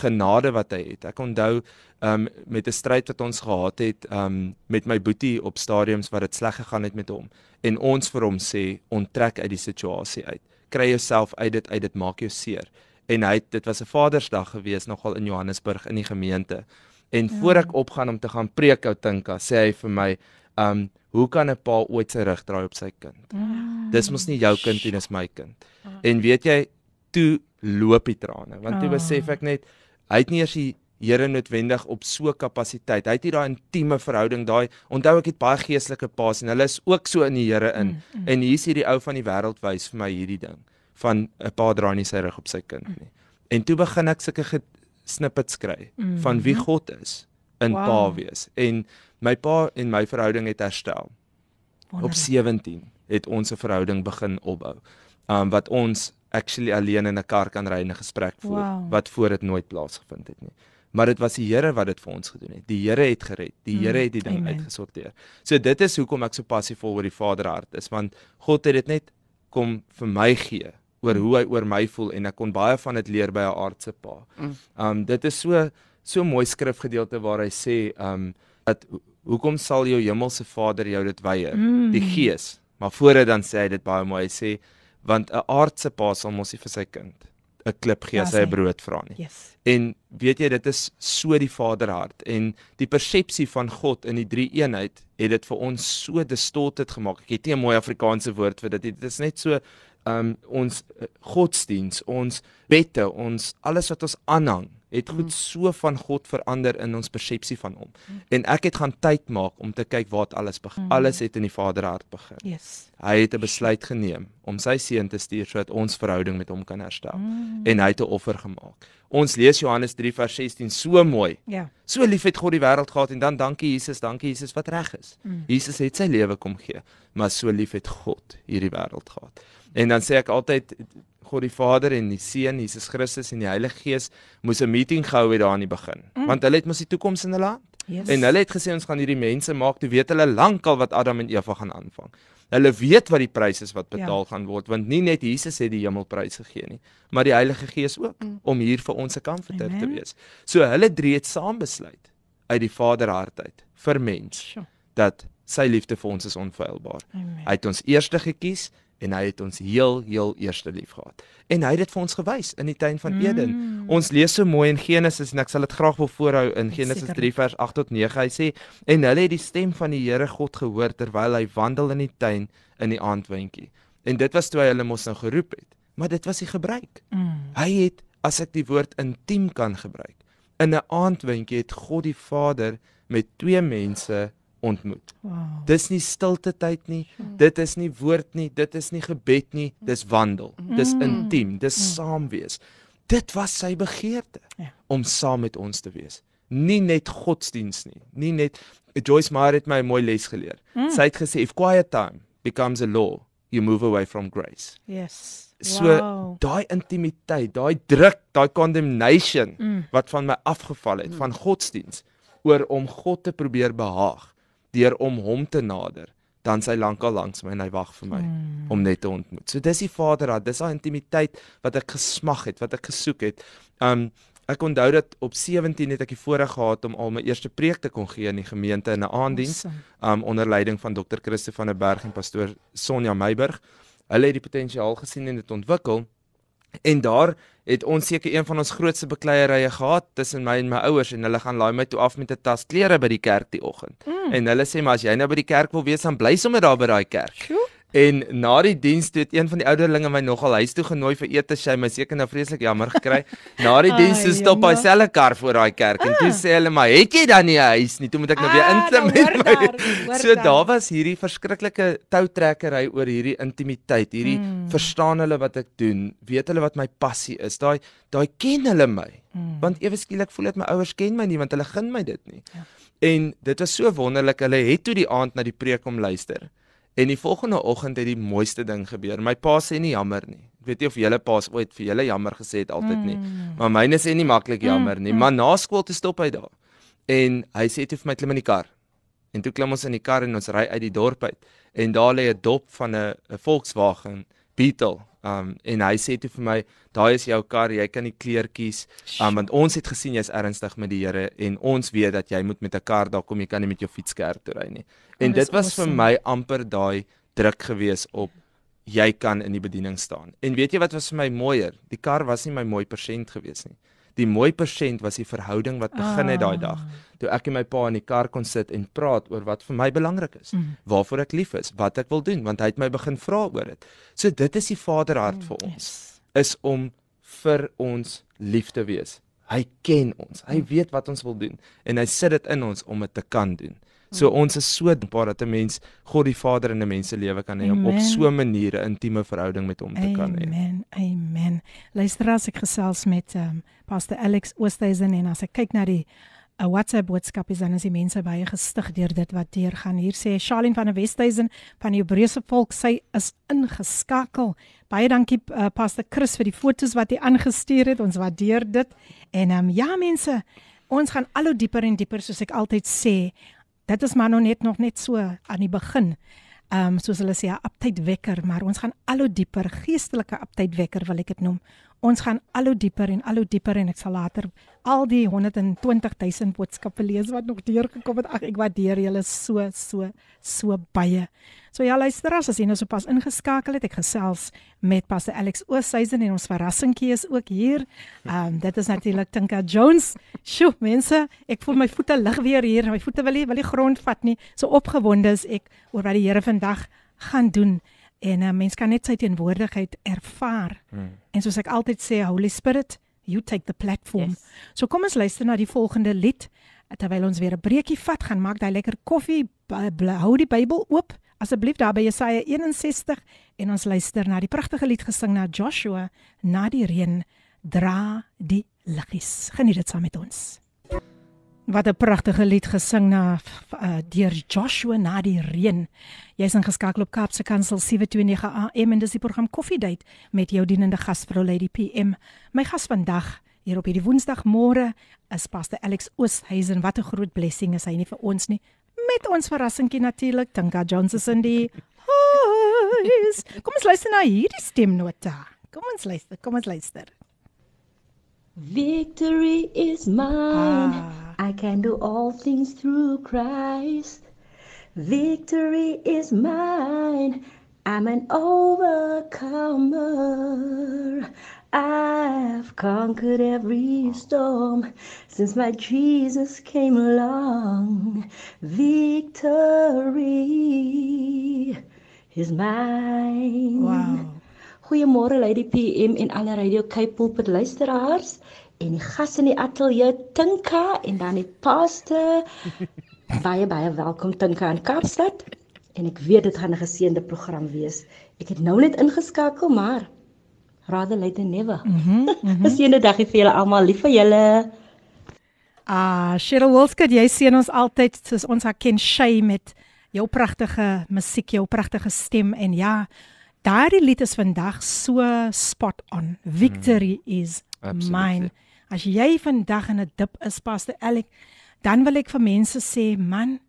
Genade wat hy het. Ek onthou um met 'n stryd wat ons gehad het um met my boetie op stadiums wat dit sleg gegaan het met hom en ons vir hom sê onttrek uit die situasie uit. Kry jouself uit dit uit dit maak jou seer. En hy het, dit was 'n Vadersdag gewees nogal in Johannesburg in die gemeente. En Ja. voor ek opgaan om te gaan preek ou Tinka, sê hy vir my um hoe kan 'n pa ooit sy rug draai op sy kind? Mm. Dis mos nie jou kind nie, dis my kind. En weet jy, toe loop die trane, want toe Ah. besef ek net hy het nie eers die Here noodwendig op so kapasiteit. Hy het nie daai intieme verhouding, daai onthou ek het baie geestelike paas en hulle is ook so in die Here in. Mm, mm. En hier's hierdie ou van die wêreld wys vir my hierdie ding van 'n pa draai nie sy rug op sy kind nie. En toe begin ek sulke snippets kry van wie Mhm. God is in Wow. pa wees. En my pa en my verhouding het herstel. Op Wonderlik. 17 het ons 'n verhouding begin opbou. Um wat ons actually alleen in 'n kar kan ry en 'n gesprek voer Wow. wat voor dit nooit plaasgevind het nie. Maar dit was die Here wat dit vir ons gedoen het. Die Here het gered. Die Mm, Here het die ding amen. uitgesorteer. So dit is hoekom ek so passievol oor die Vaderhart is want God het dit net kom vir my gee oor hoe hy oor my voel en ek kon baie van dit leer by 'n aardse pa. Mm. Um dit is so so mooi skrifgedeelte waar hy sê um dat ho- hoekom sal jou hemelse Vader jou dit weier? Mm. Die Gees. Maar voor dit dan sê hy dit baie mooi. Hy sê want 'n aardse pa sal mos nie vir sy kind 'n klip gee Ja, as hy sê. 'n brood vra nie. Yes. En weet jy dit is so die Vaderhart en die persepsie van God in die drie eenheid het dit vir ons so distorted gemaak. Ek het nie 'n mooi Afrikaanse woord vir dit nie. Dit is net so um ons uh, godsdiens, ons wette, ons alles wat ons aanhang het goed so van God verander in ons persepsie van hom. En ek het gaan tyd maak om te kyk waar dit alles begin. Alles het in die Vaderhart begin. Yes. Hy het 'n besluit geneem om sy seun te stuur sodat ons verhouding met hom kan herstel. Mm. En hy het 'n offer gemaak. Ons lees Johannes 3 vers 16 so mooi. Ja. So lief het God die wêreld gehad en dan dankie Jesus, dankie Jesus wat reg is. Mm. Jesus het sy lewe kom gee, maar so lief het God hierdie wêreld gehad. En dan sê ek altyd God die Vader en die Seun Jesus Christus en die Heilige Gees moes 'n meeting gehou het daar aan die begin, mm. want hulle het mos die toekoms in hulle hand. Yes. En hulle het gesê ons gaan hierdie mense maak, toe weet hulle lankal wat Adam en Eva gaan aanvang. Hulle weet wat die prys is wat betaal ja. gaan word, want nie net Jesus het die hemelprys gegee nie, maar die Heilige Gees ook mm. om hier vir ons 'n comforter te Amen. wees. So hulle drie het saam besluit uit die Vaderhart uit vir mens Sjoe. dat sy liefde vir ons is onfeilbaar. Amen. Hy het ons eerste gekies en hy het ons heel heel eerste lief gehad. En hy het dit vir ons gewys in die tuin van Eden. Mm. Ons lees so mooi in Genesis en ek sal dit graag wil voorhou in Genesis Sekerlik. 3 vers 8 tot 9. Hy sê en hulle het die stem van die Here God gehoor terwyl hy wandel in die tuin in die aandwindjie. En dit was toe hy hulle mos nou geroep het. Maar dit was die gebruik. Mm. Hy het as ek die woord intiem kan gebruik. In 'n aandwindjie het God die Vader met twee mense ontmoet. Wow. Dis nie stilte tyd nie. Dit is nie woord nie, dit is nie gebed nie, dis wandel. Dis intiem, dis saam wees. Dit was sy begeerte Ja. om saam met ons te wees. Nie net godsdiens nie, nie net Joyce Meyer het my 'n mooi les geleer. Sy het gesê if quiet time becomes a law, you move away from grace. Yes. So wow. daai intimiteit, daai druk, daai condemnation Mm. wat van my afgeval het van godsdiens oor om God te probeer behaag deur om hom te nader, dan sy lankal langs my en hy wag vir my Mm. om net te ontmoet. So dis die Vaderhart, dis daai intimiteit wat ek gesmag het, wat ek gesoek het. Um ek onthou dat op 17 het ek die voorreg gehad om al my eerste preek te kon gee in die gemeente in 'n aanddiens Awesome. um onder leiding van Dr. Christo van der Berg en pastoor Sonja Meiburg. Hulle het die potensiaal gesien en dit ontwikkel. En daar het ons seker een van ons grootste bekleierye gehad tussen my en my ouers en hulle gaan laai my toe af met 'n tas klere by die kerk die oggend. Mm. En hulle sê maar as jy nou by die kerk wil wees dan bly sommer daar by daai kerk. Sjoe. En na die diens het een van die ouderlinge my nogal huis toe genooi vir ete, sy my seker nou vreeslik jammer gekry. Na die diens Ai, stop hy selfe kar voor daai kerk en toe sê hulle maar het jy dan nie 'n huis nie? Toe moet ek nou weer Ah, inklim nou met my. daar, So daar. daar was hierdie verskriklike toutrekkery oor hierdie intimiteit, hierdie mm. verstaan hulle wat ek doen, weet hulle wat my passie is. Daai daai ken hulle my. Mm. Want ewe skielik voel dit my ouers ken my nie want hulle gun my dit nie. Ja. En dit was so wonderlik. Hulle het toe die aand na die preek kom luister. En die volgende oggend het die mooiste ding gebeur. My pa sê nie jammer nie. Ek weet nie of julle pa's ooit vir julle jammer gesê het altyd nie. Mm. Maar myne sê nie maklik jammer nie. Maar na skool toe stop hy daar. En hy sê toe vir my klim in die kar. En toe klim ons in die kar en ons ry uit die dorp uit. En daar lê 'n dop van 'n Volkswagen Beetle. Um en hy sê toe vir my, daai is jou kar, jy kan die kleur kies. Um want ons het gesien jy's ernstig met die Here en ons weet dat jy moet met 'n kar daar kom, jy kan nie met jou fiets kerk toe ry nie. En Oh, dit was awesome. vir my amper daai druk gewees op jy kan in die bediening staan. En weet jy wat was vir my mooier? Die kar was nie my mooi persent gewees nie. Die mooi persent was die verhouding wat begin het daai dag. Toe ek en my pa in die kar kon sit en praat oor wat vir my belangrik is, mm. waarvoor ek lief is, wat ek wil doen, want hy het my begin vra oor dit. So dit is die Vaderhart mm, vir ons is om vir ons lief te wees. Hy ken ons. Hy weet wat ons wil doen en hy sit dit in ons om dit te kan doen. So ons is so dankbaar dat 'n mens God die Vader in 'n mens se lewe kan hê om op Amen. so 'n manier 'n intieme verhouding met hom te kan hê. Amen. Amen. Luister as ek gesels met um, Pastor Alex Oosthuizen en as ek kyk na die uh, WhatsApp boodskapies dan is die mense baie gestig deur dit wat deur gaan. Hier sê Charlene van die Westhuizen van die Hebreëse volk, sy is ingeskakel. Baie dankie uh, Pastor Chris vir die fotos wat hy aangestuur het. Ons waardeer dit. En ehm um, ja mense, ons gaan al hoe dieper en dieper soos ek altyd sê. Dit is maar nog net nog net so aan die begin. Ehm um, soos hulle sê 'n uptyd wekker, maar ons gaan al hoe dieper geestelike uptyd wekker wil ek dit noem Ons gaan al hoe dieper en al hoe dieper en ek sal later al die 120 000 boodskappe lees wat nog deurgekom het. Ag, ek waardeer julle so so so baie. So ja, luisteraars, as jy nou sopas ingeskakel het, ek gesels met Pastor Alex Oosthuizen en ons verrassingkie is ook hier. Ehm um, dit is natuurlik Tinka Jones. Sjoe, mense, ek voel my voete lig weer hier. My voete wil nie wil die grond vat nie. So opgewonde is ek oor wat die Here vandag gaan doen. En 'n uh, mens kan net sy teenwoordigheid ervaar. Hmm. En soos ek altyd sê, Holy Spirit, you take the platform. Yes. So kom ons luister na die volgende lied terwyl ons weer 'n breekie vat, gaan maak daai lekker koffie, hou die Bybel oop asseblief daar by Jesaja 61 en ons luister na die pragtige lied gesing na Joshua na die reën dra die liggies. Geniet dit saam met ons. Wat 'n pragtige lied gesing na uh, deur Joshua na die reën. Jy's ingeskakel op Kaapse Kansel 729 AM en dis die program Coffee Date met jou dienende gasvrou Lady PM. My gas vandag hier op hierdie Woensdagmôre is Pastor Alex Oosthuizen. Wat 'n groot blessing is hy nie vir ons nie, met ons verrassingkie natuurlik Tinka Johnson die huis. Kom ons luister na hierdie stemnota. Kom ons luister, kom ons luister. Victory is mine. Ah. I can do all things through Christ. Victory is mine. I'm an overcomer. I've conquered every storm since my Jesus came along. Victory is mine. Wow. Goeiemôre Lady PM en alle Radio Cape Pulpit luisteraars en die gas in die ateljee Tinka en dan die pastor. baie baie welkom Tinka in Kaapstad. En ek weet dit gaan 'n geseënde program wees. Ek het nou net ingeskakel, maar rather late than never. Mhm. Mm mm Geseënde dagie vir julle almal. Lief vir julle. Ah, Cheryl Wolskut, jy sien ons altyd soos ons herken Shay met jou pragtige musiek, jou pragtige stem en ja, daardie lied is vandag so spot on. Victory mm. is Absolutely. mine. As jy vandag in 'n dip is, Pastor Alec, dan wil ek vir mense sê, man,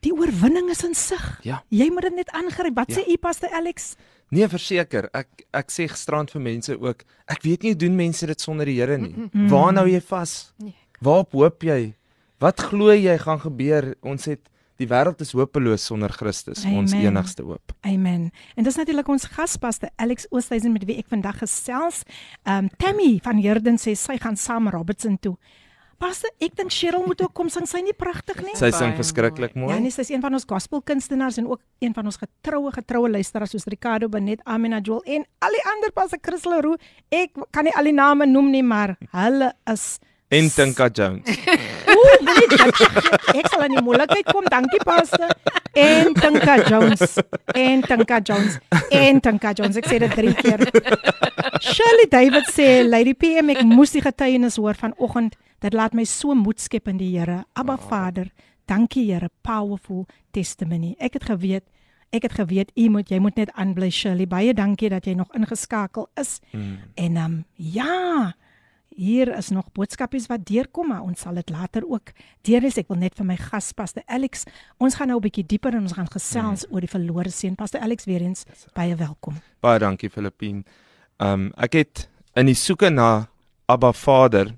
die oorwinning is in sig. Ja. Jy moet dit net aangryp. Wat ja. sê u Pastor Alex? Nee, verseker. Ek ek sê gisterand vir mense ook, ek weet nie hoe doen mense dit sonder die Here nie. Mm -hmm. Waar nou jy vas? Nee. Waarop hoop jy? Wat glo jy gaan gebeur? Ons het die wêreld is hopeloos sonder Christus, Amen. ons enigste hoop. Amen. En dis natuurlik ons gaspaste Alex Oosthuizen met wie ek vandag gesels. Ehm um, Tammy van Herden sê sy gaan saam Robertson toe. Paste, ek dink Cheryl moet ook kom sing. Sy nie pragtig nie. Sy sing verskriklik mooi. Ja, nee, sy is een van ons gospelkunstenaars en ook een van ons getroue getroue luisteraars soos Ricardo Benet, Amina Joel en al die ander passe Chris Leroux. Ek kan nie al die name noem nie, maar hulle is en Tinka Jones. Ooh, dit ek sal in die moeilikheid kom. Dankie paste. En Tinka Jones. En Tinka Jones. En Tinka Jones. Ek sê dit drie keer. Shirley David sê Lady PM ek moes die getuienis hoor vanoggend Dit laat my so moed skep in die Here. Abba oh. Vader, dankie Here, powerful testimony. Ek het geweet, ek het geweet u moet jy moet net aanbly Shirley. Baie dankie dat jy nog ingeskakel is. Mm. En ehm um, ja, hier is nog boodskapies wat deurkom, maar ons sal dit later ook deurlees. Ek wil net vir my gas Pastor Alex, ons gaan nou 'n bietjie dieper en ons gaan gesels mm. oor die verlore seun. Pastor Alex weer eens baie welkom. Baie dankie Filippine. Ehm um, ek het in die soeke na Abba Vader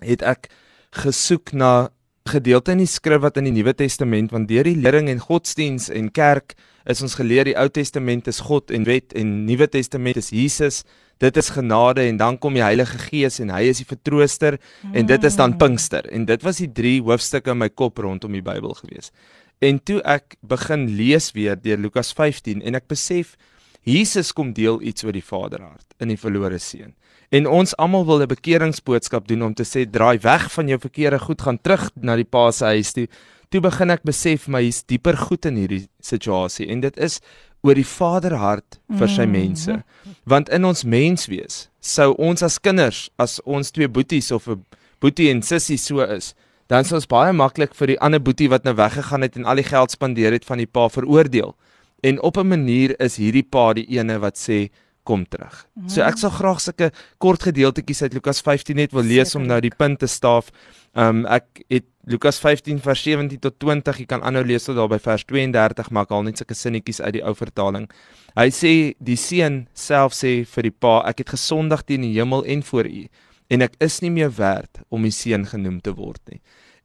het ek gesoek na gedeelte in die skrif wat in die Nuwe Testament want deur die lering en godsdiens en kerk is ons geleer die Ou Testament is God en wet en Nuwe Testament is Jesus. Dit is genade en dan kom die Heilige Gees en hy is die vertrooster en dit is dan Pinkster en dit was die drie hoofstukke in my kop rondom die Bybel gewees. En toe ek begin lees weer deur Lukas 15 en ek besef Jesus kom deel iets oor die Vaderhart in die verlore seun. En ons almal wil 'n bekeringsboodskap doen om te sê draai weg van jou verkeerde goed, gaan terug na die Pa se huis toe. Toe begin ek besef my hier's dieper goed in hierdie situasie en dit is oor die Vaderhart vir sy mm. mense. Want in ons menswees sou ons as kinders, as ons twee boeties of 'n boetie en sussie so is, dan sou ons baie maklik vir die ander boetie wat nou weggegaan het en al die geld spandeer het van die pa veroordeel. En op 'n manier is hierdie pa die ene wat sê kom terug. So ek sal graag sulke kort gedeeltetjies uit Lukas 15 net wil lees om nou die punt te staaf. Um ek het Lukas 15 vers 17 tot 20, jy kan aanhou lees tot daar by vers 32, maar ek haal net sulke sinnetjies uit die ou vertaling. Hy sê die seun self sê vir die pa, ek het gesondig teen die hemel en voor u en ek is nie meer werd om die seun genoem te word nie.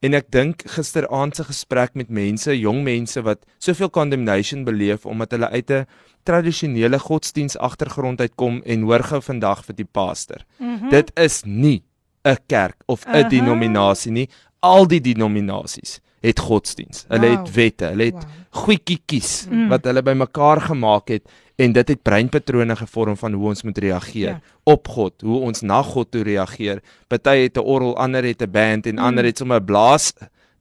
En ek dink gisteraand se gesprek met mense, jong mense wat soveel condemnation beleef omdat hulle uit 'n tradisionele godsdiens agtergrond uitkom en hoor gou vandag vir die pastor. Mm -hmm. Dit is nie 'n kerk of 'n uh -huh. denominasie nie. Al die denominasies het godsdiens. Hulle wow. het wette, hulle het wow. goedjies mm. wat hulle bymekaar gemaak het en dit het breinpatrone gevorm van hoe ons moet reageer ja. op God, hoe ons na God toe reageer. Party het 'n orgel, ander het 'n band en mm. ander het sommer 'n blaas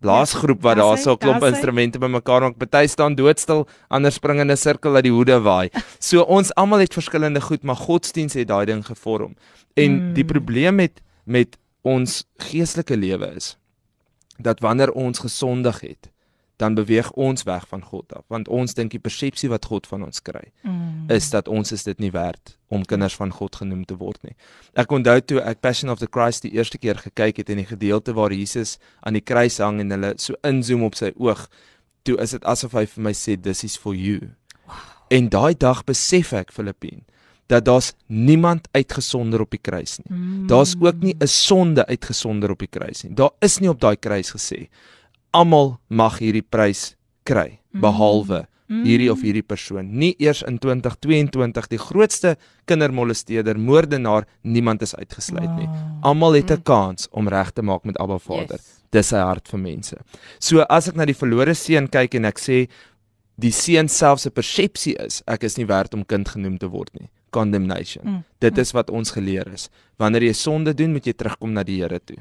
blaasgroep wat daar so 'n klomp instrumente bymekaar maak. Party staan doodstil, ander spring in 'n sirkel uit die hoede waai. So ons almal het verskillende goed, maar godsdiens het daai ding gevorm. En mm. die probleem met met ons geestelike lewe is dat wanneer ons gesondig het, dan beweeg ons weg van God af want ons dink die persepsie wat God van ons kry mm. is dat ons is dit nie werd om kinders van God genoem te word nie. Ek onthou toe ek Passion of the Christ die eerste keer gekyk het in die gedeelte waar Jesus aan die kruis hang en hulle so inzoom op sy oog, toe is dit asof hy vir my sê this is for you. Wow. En daai dag besef ek Filippien dat daar's niemand uitgesonder op die kruis nie. Mm. Daar's ook nie 'n sonde uitgesonder op die kruis nie. Daar is nie op daai kruis gesê almal mag hierdie prys kry mm. behalwe mm. hierdie of hierdie persoon. Nie eers in 2022 die grootste kindermolesteerder, moordenaar, niemand is uitgesluit nie. Almal het 'n mm. kans om reg te maak met Abba Vader. Yes. Dis sy hart vir mense. So as ek na die verlore seun kyk en ek sê die seun self se persepsie is ek is nie werd om kind genoem te word nie condemnation. Mm. Dit is wat ons geleer is. Wanneer jy sonde doen, moet jy terugkom na die Here toe.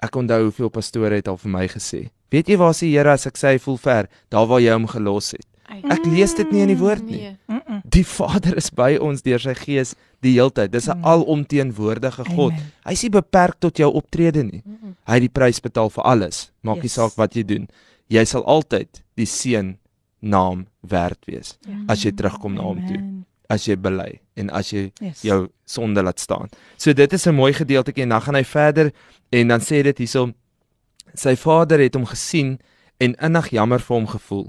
Ek onthou hoeveel pastore het al vir my gesê. Weet jy waar is die Here as ek sê hy voel ver, daar waar jy hom gelos het. Ek lees dit nie in die woord nie. Nee. Die Vader is by ons deur sy Gees die heeltyd. Dis 'n mm. alomteenwoordige God. Hy is nie beperk tot jou optrede nie. Hy het die prys betaal vir alles. Maak nie saak wat jy doen. Jy sal altyd die seun naam werd wees as jy terugkom na hom toe as jy bely en as jy yes. jou sonde laat staan. So dit is 'n mooi gedeeltjie en dan gaan hy verder en dan sê dit hierso sy vader het hom gesien en innig jammer vir hom gevoel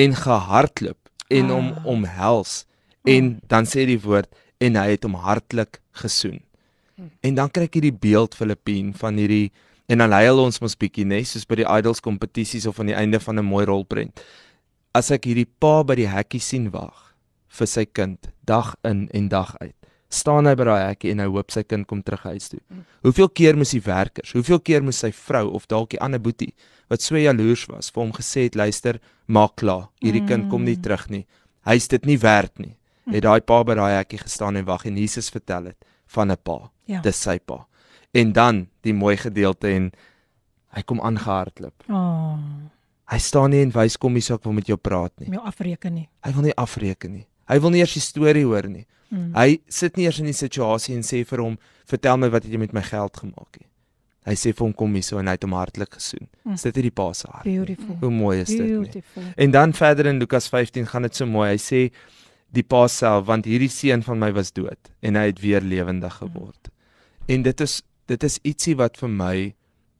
en gehardloop en ah. hom omhels en oh. dan sê die woord en hy het hom hartlik gesoen. Hmm. En dan kry ek hierdie beeld Filippien van hierdie en dan huil ons mos bietjie nê soos by die idols kompetisies of aan die einde van 'n mooi rolprent. As ek hierdie pa by die hekkie sien wag vir sy kind dag in en dag uit. Staan hy by daai hekkie en hy hoop sy kind kom terug huis toe. Hoeveel keer moes die werkers, hoeveel keer moes sy vrou of dalk die ander boetie wat so jaloers was vir hom gesê het, luister, maak klaar, hierdie kind kom nie terug nie. Hy's dit nie werd nie. Het daai pa by daai hekkie gestaan en wag en Jesus vertel dit van 'n pa. Ja. Dis sy pa. En dan die mooi gedeelte en hy kom aangehardloop. Oh. Hy staan nie en wys kom hier so ek wil met jou praat nie. Jou afreken nie. Hy wil nie afreken nie. Hy wil nie eers die storie hoor nie. Mm. Hy sit nie eers in die situasie en sê vir hom, "Vertel my wat het jy met my geld gemaak nie." Hy sê vir hom kom hier so en hy het hom hartlik gesoen. Mm. Is dit nie die pa se hart? Beautiful. Hoe mooi is dit nie? En dan verder in Lukas 15 gaan dit so mooi. Hy sê die pa self want hierdie seun van my was dood en hy het weer lewendig geword. Mm. En dit is dit is ietsie wat vir my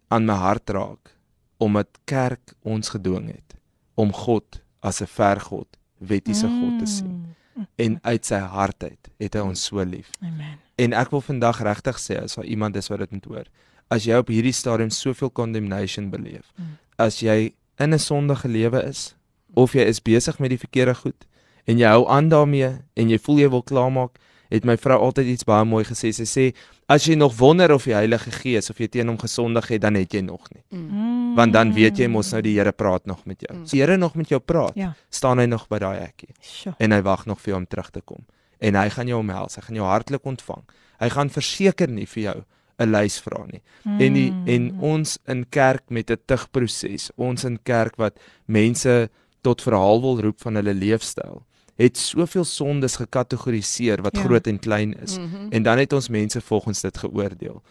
aan my hart raak omdat kerk ons gedwing het om God as 'n vergod, wettiese mm. God te sien en uit sy hart uit het hy ons so lief. Amen. En ek wil vandag regtig sê as daar iemand is wat dit moet hoor, as jy op hierdie stadium soveel condemnation beleef, mm. as jy in 'n sondige lewe is of jy is besig met die verkeerde goed en jy hou aan daarmee en jy voel jy wil klaarmaak, het my vrou altyd iets baie mooi gesê. Sy sê as jy nog wonder of die Heilige Gees of jy teen hom gesondig het, dan het jy nog nie. Mm. Want dan weet jy mos nou die Here praat nog met jou. Mm. As die Here nog met jou praat, ja. staan hy nog by daai hekkie. Sure. En hy wag nog vir jou om terug te kom. En hy gaan jou omhels, hy gaan jou hartlik ontvang. Hy gaan verseker nie vir jou 'n lys vra nie. Mm. En die, en ons in kerk met 'n tugproses, ons in kerk wat mense tot verhaal wil roep van hulle leefstyl het soveel sondes gekategoriseer wat ja. groot en klein is mm -hmm. en dan het ons mense volgens dit geoordeel.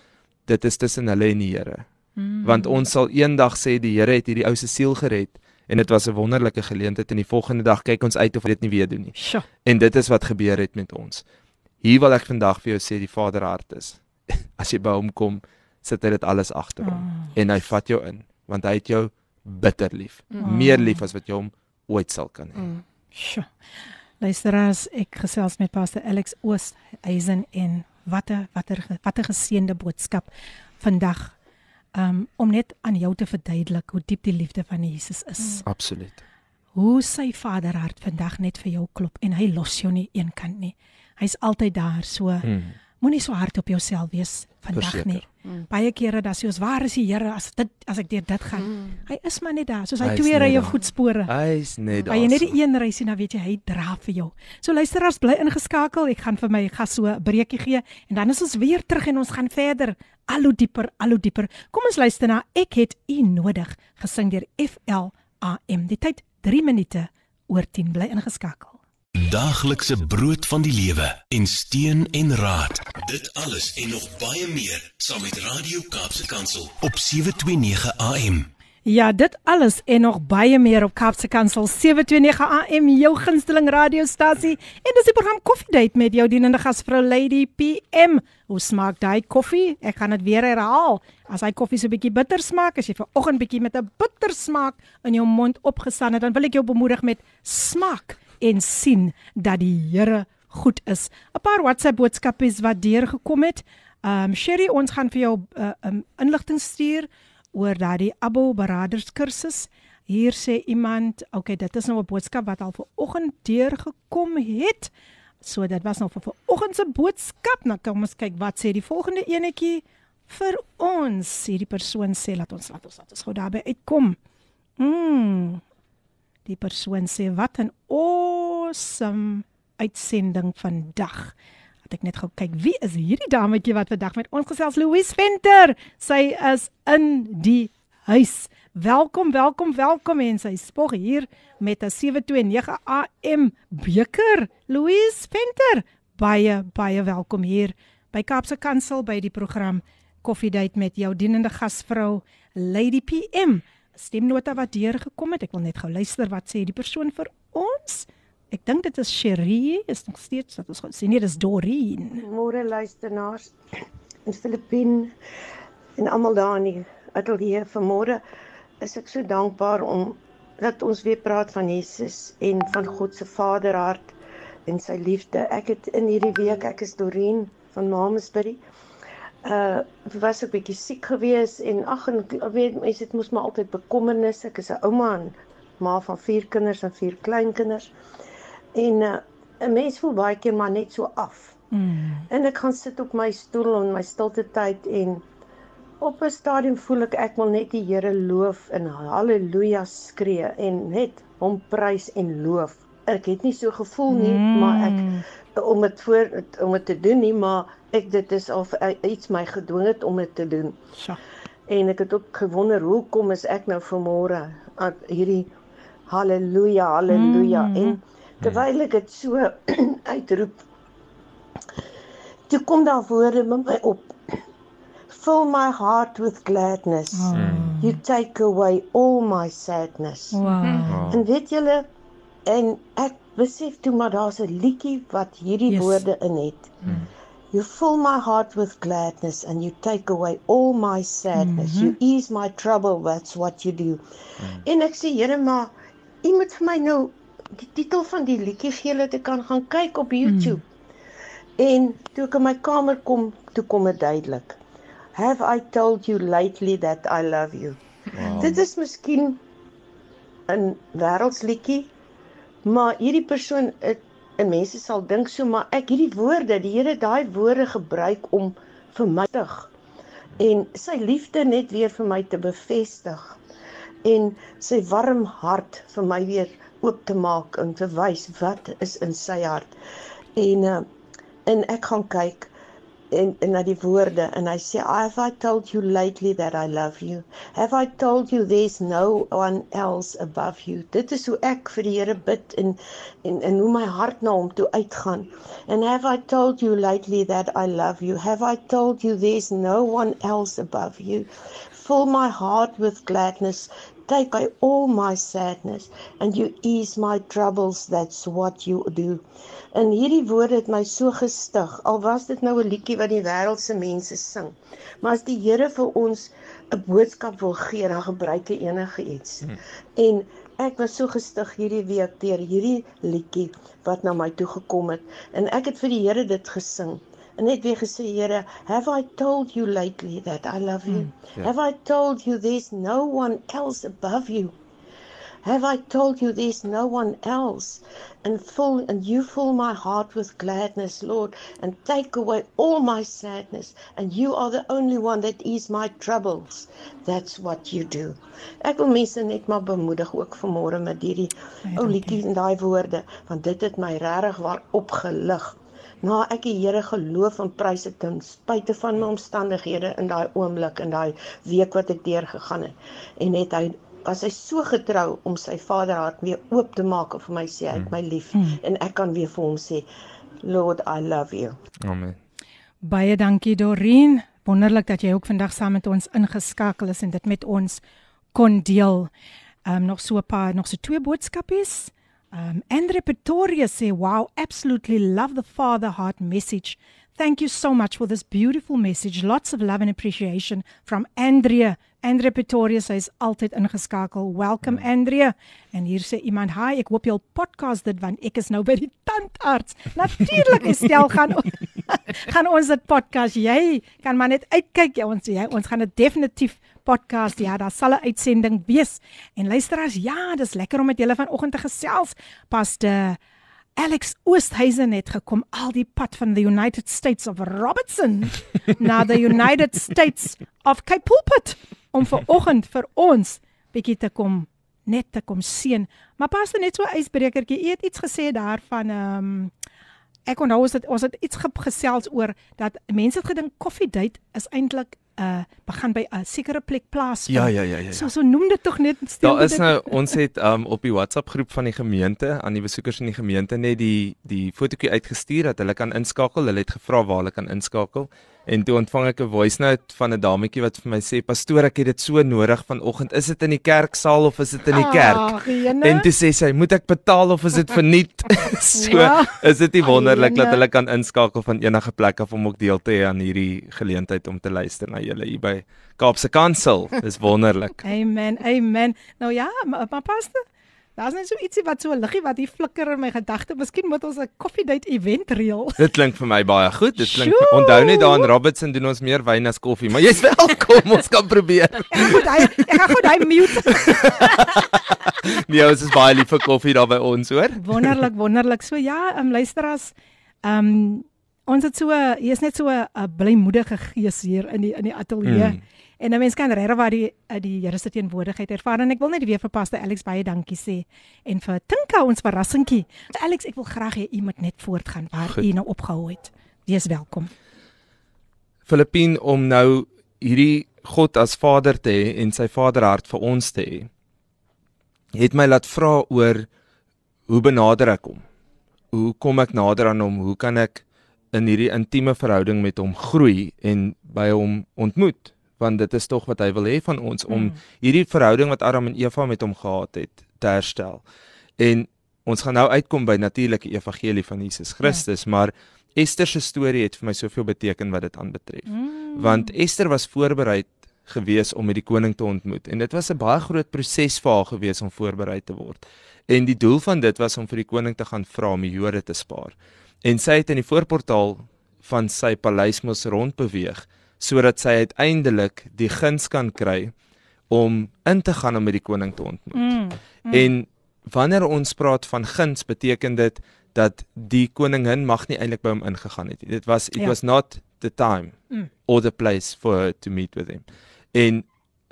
Dit is tussen hulle en die Here. Mm -hmm. Want ons sal eendag sê die Here het hierdie ou se siel gered en dit was 'n wonderlike geleentheid en die volgende dag kyk ons uit of dit nie weer doen nie. Sure. En dit is wat gebeur het met ons. Hier wil ek vandag vir jou sê die Vader hart is. As jy by hom kom, sit hy dit alles agter hom Oh, en hy vat jou in want hy het jou bitter lief. Mm. Meer lief as wat jy hom ooit sal kan hê. Mm. sjoe. Luisteraars, ek gesels met Pastor Alex Oosthuizen en watter watter watter geseënde boodskap vandag um, om net aan jou te verduidelik hoe diep die liefde van Jesus is. Absoluut. Hoe sy Vaderhart vandag net vir jou klop en hy los jou nie eenkant nie. Hy's altyd daar so. Mm. Moenie so hard op jouself wees vandag nie. Baie kere dan sê ons waar is die Here as dit as ek deur dit gaan. Hy is maar net daar soos hy Hy is twee rye daar. voetspore. Hy's net daar. Maar jy net die een reis sien dan weet jy hy dra vir jou. So luisteraars bly ingeskakel. Ek gaan vir my gas so 'n breekie gee en dan is ons weer terug en ons gaan verder al hoe dieper, al hoe dieper. Kom ons luister na Ek het u nodig gesing deur FLAM. Die tyd 3 minute oor 10 bly ingeskakel. Daaglikse brood van die lewe en steun en raad. Dit alles en nog baie meer saam met Radio Kaapse Kansel op 729 AM. Ja, dit alles en nog baie meer op Kaapse Kansel 729 AM jou gunsteling radiostasie en dis die program Coffee Date met jou dienende gasvrou Lady PM. Hoe smaak daai koffie? Ek gaan dit weer herhaal. As hy koffie so 'n bietjie bitter smaak, as jy vanoggend bietjie met 'n bitter smaak in jou mond opgestaan het, dan wil ek jou bemoedig met smaak en sien dat die Here goed is. 'n Paar WhatsApp boodskappe wat deurgekom het. Um Sherry, ons gaan vir jou uh, um, inligting stuur oor daardie Abo Beraders kursus. Hier sê iemand, okay, dit is nou 'n boodskap wat al vanoggend deurgekom het. So dit was nou vir vanoggend se boodskap. Nou kom ons kyk wat sê die volgende enetjie vir ons. Hierdie persoon sê laat ons laat ons laat ons gou daarby uitkom. Mm. Die persoon sê wat 'n awesome uitsending vandag. Het ek net gou kyk wie is hierdie dametjie wat vandag met ons gesels Louise Venter. Sy is in die huis. Welkom, welkom, welkom en sy spog hier met 'n 729 AM beker. Louise Venter, baie baie welkom hier by Kaapse Kansel by die program Coffee Date met jou dienende gasvrou Lady PM. Stemnota wat deurgekom het. Ek wil net gou luister wat sê die persoon vir ons. Ek dink dit is Cherie, is nog steeds dat ons gaan sien. Nee, dis Doreen. Môre luisteraars in Filippien en almal daar in die ateljee vanmôre is ek so dankbaar om dat ons weer praat van Jesus en van God se Vaderhart en sy liefde. Ek het in hierdie week, ek is Doreen van Mamesbury. Uh was ek bietjie siek gewees en ag en weet mense dit moes maar altyd bekommernis. Ek is 'n ouma en ma van 4 kinders en 4 kleinkinders. En uh 'n mens voel baie keer maar net so af. Mm. En ek gaan sit op my stoel in my stilte tyd en op 'n stadium voel ek ek wil net die Here loof en haleluja skree en net hom prys en loof. Ek het nie so gevoel nie, mm. maar ek om dit voor om dit te doen nie, maar ek dit is al iets my gedwing het om dit te doen. Sjoe. En ek het ook gewonder hoekom is ek nou vanmôre aan hierdie haleluja, haleluja Mm. mm. en terwyl ek dit so uitroep toe kom daar woorde met my op. Fill my heart with gladness. Oh. You take away all my sadness. Wow. Oh. En weet julle en ek besef toe maar daar's 'n liedjie wat hierdie yes. woorde in het. Mm. You fill my heart with gladness and you take away all my sadness. Mm -hmm. You ease my trouble, that's what you do. Mm. En ek sê Here maar u moet vir my nou die titel van die liedjie gee dat ek kan gaan kyk op YouTube. Mm. En toe ek in my kamer kom, toe kom dit duidelik. Have I told you lately that I love you? Wow. Dit is miskien 'n wêreldsliedjie, maar hierdie persoon het en mense sal dink so maar ek hierdie woorde, die Here daai woorde gebruik om vir my te en sy liefde net weer vir my te bevestig en sy warm hart vir my weer oop te maak en te wys wat is in sy hart. En uh, en ek gaan kyk en, en na die woorde en hy sê have I told you lately that I love you? Have I told you there's no one else above you? Dit is hoe ek vir die Here bid en en en hoe my hart na hom toe uitgaan. And have I told you lately that I love you? Have I told you there's no one else above you? Fill my heart with gladness take away all my sadness and you ease my troubles. That's what you do. En hierdie woorde het my so gestig. Al was dit nou 'n liedjie wat die wêreldse mense sing. Maar as die Here vir ons 'n boodskap wil gee, dan gebruik hy enige iets. Hmm. En ek was so gestig hierdie week deur hierdie liedjie wat na my toe gekom het en ek het vir die Here dit gesing. En net weer gesê Here, have I told you lately that I love you? Mm, yeah. Have I told you there's no one else above you? Have I told you there's no one else? And full and you fill my heart with gladness, Lord, and take away all my sadness. And you are the only one that ease my troubles. That's what you do. Ek wil mense net maar bemoedig ook vanmôre met hierdie ou liedjie en daai woorde, want dit het my regtig waar opgelig. Na ek die Here geloof en prys het ten spyte van my omstandighede in daai oomblik en daai week wat ek deurgegaan het en het hy was hy so getrou om sy vaderhart weer oop te maak en vir my sê hy het my lief mm. en ek kan weer vir hom sê Lord I love you. Amen. Baie dankie Dorien. Wonderlik dat jy ook vandag saam met ons ingeskakel is en dit met ons kon deel. Ehm um, nog so 'n paar nog so twee boodskapies. Um, Andre Pretoria say, "Wow, absolutely love the father heart message. Thank you so much for this beautiful message. Lots of love and appreciation from Andrea. Andrea Pretoria sê is altyd ingeskakel. Welcome mm. Andrea. En hier sê iemand, "Hi, ek hoop jy podcast dit want ek is nou by die tandarts." Natuurlik, Estel gaan gaan ons dit podcast. Jy kan maar net uitkyk. Ja, ons jy, ons gaan dit definitief podcast. Ja, daar sal 'n uitsending wees. En luisteraars, ja, dis lekker om met julle vanoggend te gesels. Pas de Alex Oosthuizen het gekom al die pad van the United States of Robertson na the United States of Cape Pulpit om vanoggend vir ons bietjie te kom net te kom sien. Maar pas net so 'n ysbrekertjie. Jy het iets gesê daarvan ehm um, ek onthou ons het ons het iets gesels oor dat mense het gedink koffiedייט is eintlik uh begin by 'n sekere plek plaas. Ja, ja, ja, ja, ja. So so noem dit tog net stil. Daar is nou ons het um op die WhatsApp groep van die gemeente aan die besoekers in die gemeente net die die fotootjie uitgestuur dat hulle kan inskakel. Hulle het gevra waar hulle kan inskakel. En toe ontvang ek 'n voice note van 'n dametjie wat vir my sê: "Pastoor, ek het dit so nodig vanoggend. Is dit in die kerksaal of is dit in die kerk?" Ach, en toe sê sy: "Moet ek betaal of is dit verniet?" so ja. is dit nie wonderlik dat hulle kan inskakel van enige plek af om ook deel te hê aan hierdie geleentheid om te luister na julle hier by Kaapse Kansel. Dis wonderlik. amen. Amen. Nou ja, maar, maar pastoor Daar's net so ietsie wat so liggie wat hier flikker in my gedagte. Miskien moet ons 'n coffee date event reël. Dit klink vir my baie goed. Dit klink onthou net daar in Robertson doen ons meer wyn as koffie, maar jy's welkom. ons kan probeer. Ek gaan hy ek gaan gou daai mute. nee, ons is baie lief vir koffie daar by ons, hoor. Wonderlik, wonderlik. So ja, ehm um, luister as ehm um, ons het so hier's net so 'n blymoedige gees hier in die in die ateljee. Mm. En 'n mens kan regtig waar die eh, die Here se teenwoordigheid ervaar en ek wil net weer vir Pastor Alex baie dankie sê en vir Tinka ons verrassingkie. Alex, ek wil graag hê u moet net voortgaan waar u nou opgehou het. Wees welkom. Filippien om nou hierdie God as Vader te hê en sy Vaderhart vir ons te hê. Het my laat vra oor hoe benader ek hom? Hoe kom ek nader aan hom? Hoe kan ek in hierdie intieme verhouding met hom groei en by hom ontmoet? Want dit is tog wat hy wil hê van ons om mm. hierdie verhouding wat Adam en Eva met hom gehad het te herstel. En ons gaan nou uitkom by natuurlike evangelie van Jesus Christus, ja. maar Ester se storie het vir my soveel beteken wat dit aanbetref. Mm. Want Ester was voorberei gewees om met die koning te ontmoet en dit was 'n baie groot proses vir haar gewees om voorberei te word. En die doel van dit was om vir die koning te gaan vra om die Jode te spaar. En sy het in die voorportaal van sy paleis mos rondbeweeg sodat sy uiteindelik die guns kan kry om in te gaan om met die koning te ontmoet. Mm, mm. En wanneer ons praat van guns, beteken dit dat die koningin mag nie eintlik by hom ingegaan het nie. Dit was it ja. was not the time mm. or the place for her to meet with him. En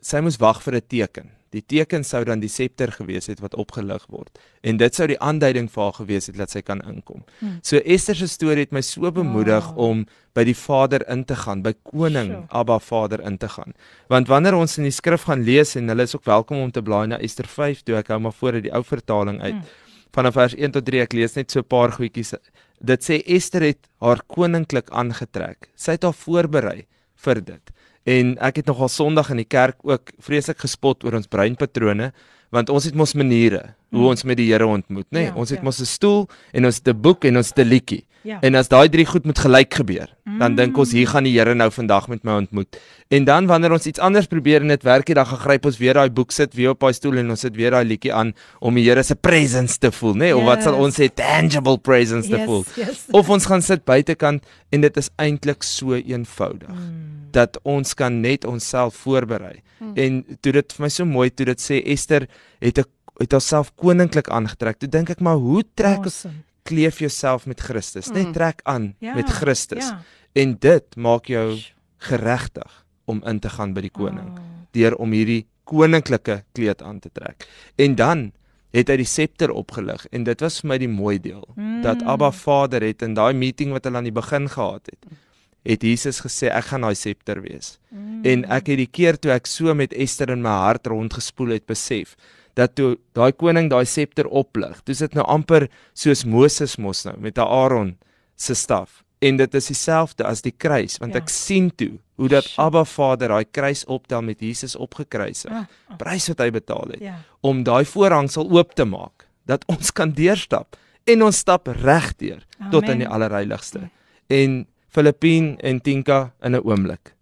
sy moes wag vir 'n teken. Die teken sou dan die septer gewees het wat opgelig word. En dit sou die aanduiding vir haar gewees het dat sy kan inkom. Hmm. So Esther se storie het my so bemoedig wow. om by die Vader in te gaan, by koning sure. Abba Vader in te gaan. Want wanneer ons in die skrif gaan lees en hulle is ook welkom om te blaai na Esther 5, toe ek hou maar voor uit die ou vertaling uit. Hmm. Vanaf vers 1 tot 3 ek lees net so 'n paar goedjies. Dit sê Esther het haar koninklik aangetrek. Sy het haar voorberei vir dit. En ek het nogal Sondag in die kerk ook vreeslik gespot oor ons breinpatrone want ons het mos maniere hoe Mm. ons met die Here ontmoet, nê? Nee, Ja, ons het ja. mos 'n stoel en ons het 'n boek en ons het 'n liedjie. Ja. En as daai drie goed moet gelyk gebeur, dan dink ons Mm. hier gaan die Here nou vandag met my ontmoet. En dan wanneer ons iets anders probeer en dit werk nie, dan gryp ons weer daai boek sit weer op daai stoel en ons sit weer daai liedjie aan om die Here se presence te voel, nê? Nee? Of wat sal Yes. ons sê tangible presence te Yes, voel. yes. Of ons gaan sit buitekant en dit is eintlik so eenvoudig Mm. dat ons kan net onsself voorberei. En toe dit vir my so mooi toe dit sê Ester het 'n het haarself koninklik aangetrek. Toe dink ek maar hoe trek Awesome. kleef jouself met Christus. Net trek aan Ja, met Christus. ja. En dit maak jou geregtig om in te gaan by die koning Oh. deur om hierdie koninklike kleed aan te trek. En dan het hy die septer opgelig en dit was vir my die mooi deel Mm. dat Abba Vader het in daai meeting wat hulle aan die begin gehad het het Jesus gesê ek gaan daai septer wees. Mm. En ek het die keer toe ek so met Ester in my hart rondgespoel het besef dat toe daai koning daai septer oplig, dis dit nou amper soos Moses mos nou met Aaron se staf. En dit is dieselfde as die kruis want Ja. ek sien toe hoe dat. Abba Vader daai kruis optel met Jesus opgekruisig. Ah, ah. Prys wat hy betaal het Ja. om daai voorhangsel oop te maak dat ons kan deurstap en ons stap reg deur tot in die allerheiligste. En Filippien en Tinka in 'n oomblik.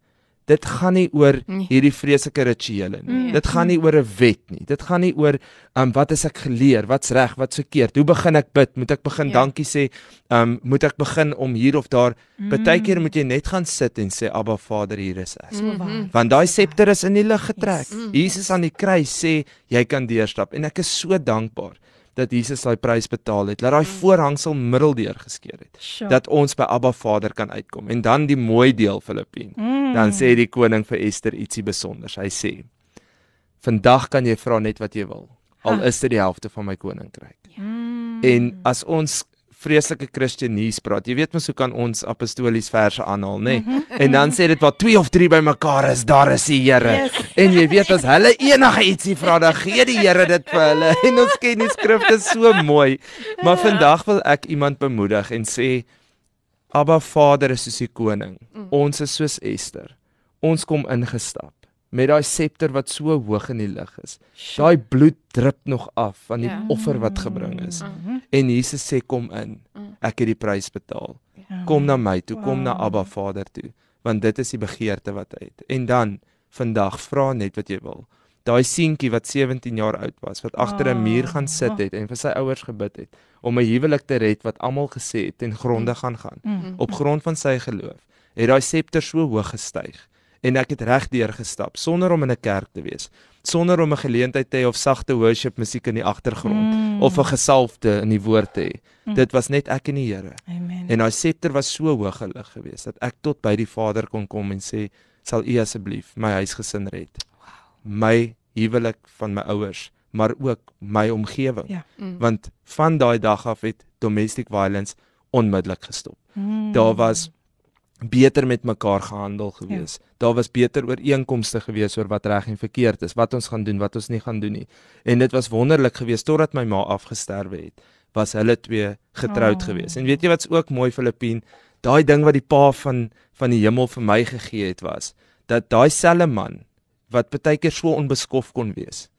Dit gaan nie oor Nee. hierdie vreeslike rituele nie. Nee. Dit gaan nie oor 'n wet nie. Dit gaan nie oor um wat is ek geleer, wat's reg, wat's verkeerd. Hoe begin ek bid? Moet ek begin Ja. dankie sê? Um moet ek begin om hier of daar? Mm. Partykeer moet jy net gaan sit en sê Abba Vader, hier is ek. So waar. Want daai septer is in die lug getrek. Yes. Jesus aan die kruis sê jy kan deurstap en ek is so dankbaar dat Jesus daai prys betaal het. Dat daai voorhangsel middeldeur geskeur het. Sure. Dat ons by Abba Vader kan uitkom. En dan die mooi deel Filippien. Mm. Dan sê die koning vir Ester ietsie spesiaals. Hy sê: "Vandag kan jy vra net wat jy wil, al is dit die helfte van my koninkryk." Mm. En as ons vreeslike Christenues praat, jy weet mos hoe kan ons apostolies verse aanhaal, nê? Nee? En dan sê dit wat 2 of 3 bymekaar is, daar is die Here. Yes. En jy weet as hulle enige ietsie vra, dan gee die Here dit vir hulle. En ons ken die skrifte so mooi. Maar vandag wil ek iemand bemoedig en sê Abba Vader is soos die koning. Ons is soos Ester. Ons kom ingestap met daai septer wat so hoog in die lug is. Daai bloed drup nog af van die Ja. offer wat gebring is. Mhm. En Jesus sê kom in. Ek het die prys betaal. Kom na my toe, kom na Abba Vader toe, want dit is die begeerte wat hy het. En dan vandag vra net wat jy wil. Daai seentjie wat 17 jaar oud was, wat agter 'n muur gaan sit het en vir sy ouers gebid het om 'n huwelik te red wat almal gesê het ten gronde gaan gaan Mm. op grond van sy geloof. Het daai septer so hoog gestyg en ek het reg deur gestap sonder om in 'n kerk te wees, sonder om 'n geleentheid te hê of sagte worship musiek in die agtergrond Mm. of 'n gesalfde in die woord te hê. Mm. Dit was net ek en die Here. Amen. En daai septer was so hoog gelig geweest dat ek tot by die Vader kon kom en sê, "Sal U asseblief my huisgesin red." My huwelik van my ouers, maar ook my omgewing. Ja. Mm. Want van daai dag af het domestic violence onmiddellik gestop. Mm. Daar was beter met mekaar gehandel gewees. Ja. Daar was beter ooreenkomste gewees oor wat reg en verkeerd is, wat ons gaan doen, wat ons nie gaan doen nie. En dit was wonderlik geweest totdat my ma afgesterwe het, was hulle twee getroud Oh. geweest. En weet jy wat's ook mooi Filippien, daai ding wat die pa van van die hemel vir my gegee het was dat daai selfe man wat baie keer so onbeskof kon wees,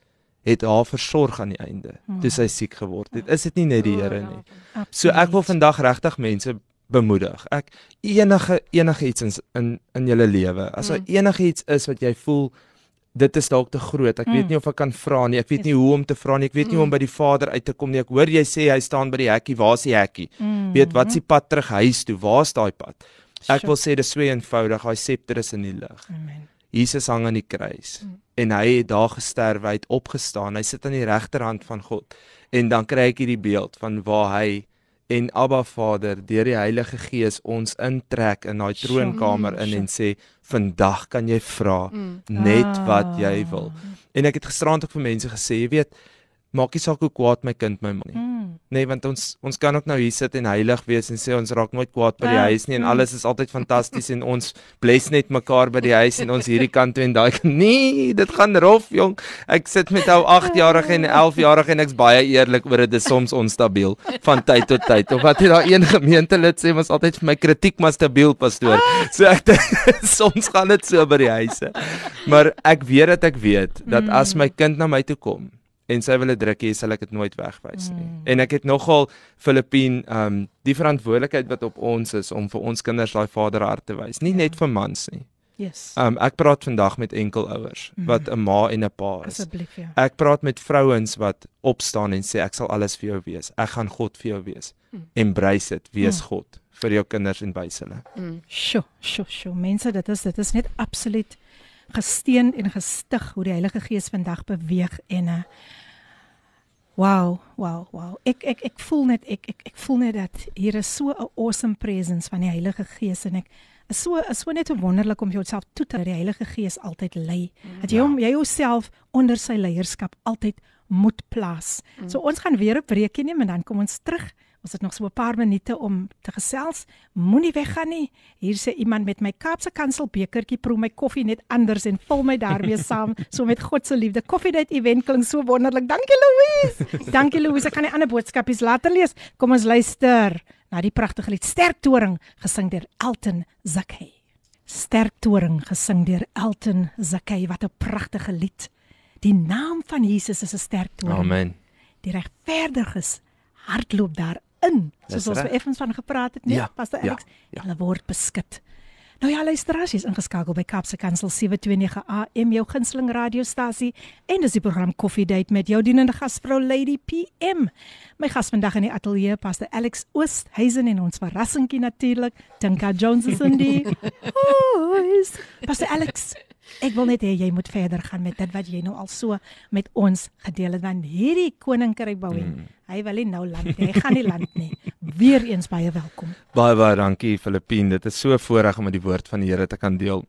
het haar versorg aan die einde Hmm. toe sy siek geword het. Is dit nie net die Here nie? Absoluut. So ek wil vandag regtig mense bemoedig. Ek enige enige iets in in, in julle lewe. As daar Mm. enige iets is wat jy voel dit is dalk te groot. Ek Mm. weet nie of ek kan vra nie. Ek weet nie hoe om te vra nie. Ek weet nie hoe om by die Vader uit te kom nie. Ek hoor jy sê hy staan by die hekkie. Waar's die hekkie? Mm. Weet wat's die pad terug huis toe? Waar's daai pad? Ek wil sê dis so eenvoudig. Daai septer is in die lug. Amen. Jesus hang aan die kruis Mm. en hy het daar gesterf, hy het opgestaan. Hy sit aan die regterhand van God. En dan kry ek hierdie beeld van waar hy en Abba Vader deur die Heilige Gees ons intrek in daai troonkamer in en sê vandag kan jy vra Mm. net wat jy Ah. wil. En ek het gisteraand ook vir mense gesê, jy weet, maak nie saak hoe kwaad my kind my maak nie. Mm. Nee, want ons ons kan ook nou hier sit en heilig wees en sê ons raak nooit kwaad by die Ja, huis nie en mm. alles is altyd fantasties en ons bless net mekaar by die huis en ons hierdie kant toe en daai kant. Nee, dit gaan rof, jong. Ek sit met ou 8-jarige en 11-jarige en ek's baie eerlik oor dit is soms onstabiel van tyd tot tyd. Of wat het daar een gemeentelid sê was altyd vir my kritiek maar stabiel pastoor. So ek dink soms gaan dit so by die huise. Maar ek weet dat ek weet dat as my kind na my toe kom en sy wil 'n drukkie hê, sal ek dit nooit wegwys nie. Mm. En ek het nogal Filippien ehm um, die verantwoordelikheid wat op ons is om vir ons kinders daai vaderhart te wys, nie net vir mans nie. Yes. Ehm um, ek praat vandag met enkelouers Mm. wat 'n ma en 'n pa is. Asseblief ja. Ek praat met vrouens wat opstaan en sê ek sal alles vir jou wees. Ek gaan God vir jou wees. Embrace dit, wees Mm. God vir jou kinders en wys hulle. Sjoe, sjoe, sjoe. Mense, dit is dit is net absoluut gesteun en gestig hoe die Heilige Gees vandag beweeg en uh Wow, wow, wow. Ek ek ek voel net ek ek ek voel net dat hier is so 'n awesome presence van die Heilige Gees en ek is so is so net wonderlik om jouself toe te dat die Heilige Gees altyd lei. Dat jy hom jy jouself onder sy leierskap altyd moet plaas. So ons gaan weer 'n breekie neem en dan kom ons terug. Ons het nog so 'n paar minute om te gesels. Moenie weggaan nie. Hier sê iemand met my Kaapse Kansel bekertjie proe my koffie net anders en vul my daarmee saam so met God se liefde. Coffee Date event klink so wonderlik. Dankie Louise. Dankie Louise. Ek kan die ander boodskapies later lees. Kom ons luister na die pragtige lied Sterk Toring gesing deur Elton Zakai. Sterk Toring gesing deur Elton Zakai. Wat 'n pragtige lied. Die naam van Jesus is 'n sterk toring. Amen. Die regverdiges hardloop daarin, soos ons reg. effens van gepraat het, nee, Ja, Pastor ja, Alex. ja. Hulle word beskik. Nou ja, luisteraars, jy's ingeskakel by Kapse Kansel 729 AM, jou gunsteling radiostasie en dis die program Coffee Date met jou dienende gasvrou Lady PM. My gas vandag in die ateljee, Pastor Alex Oosthuizen en ons verrassingkie natuurlik, Tinka Jones is in die huis. Pastor Alex, ek wil net hê jy moet verder gaan met dit wat jy nou al so met ons gedeel het want hierdie koninkryk bou mm. hy wil nie nou land nie. Hy gaan nie land nie. Weereens baie welkom. Baie baie dankie Filippien. Dit is so voorreg om met die woord van die Here te kan deel.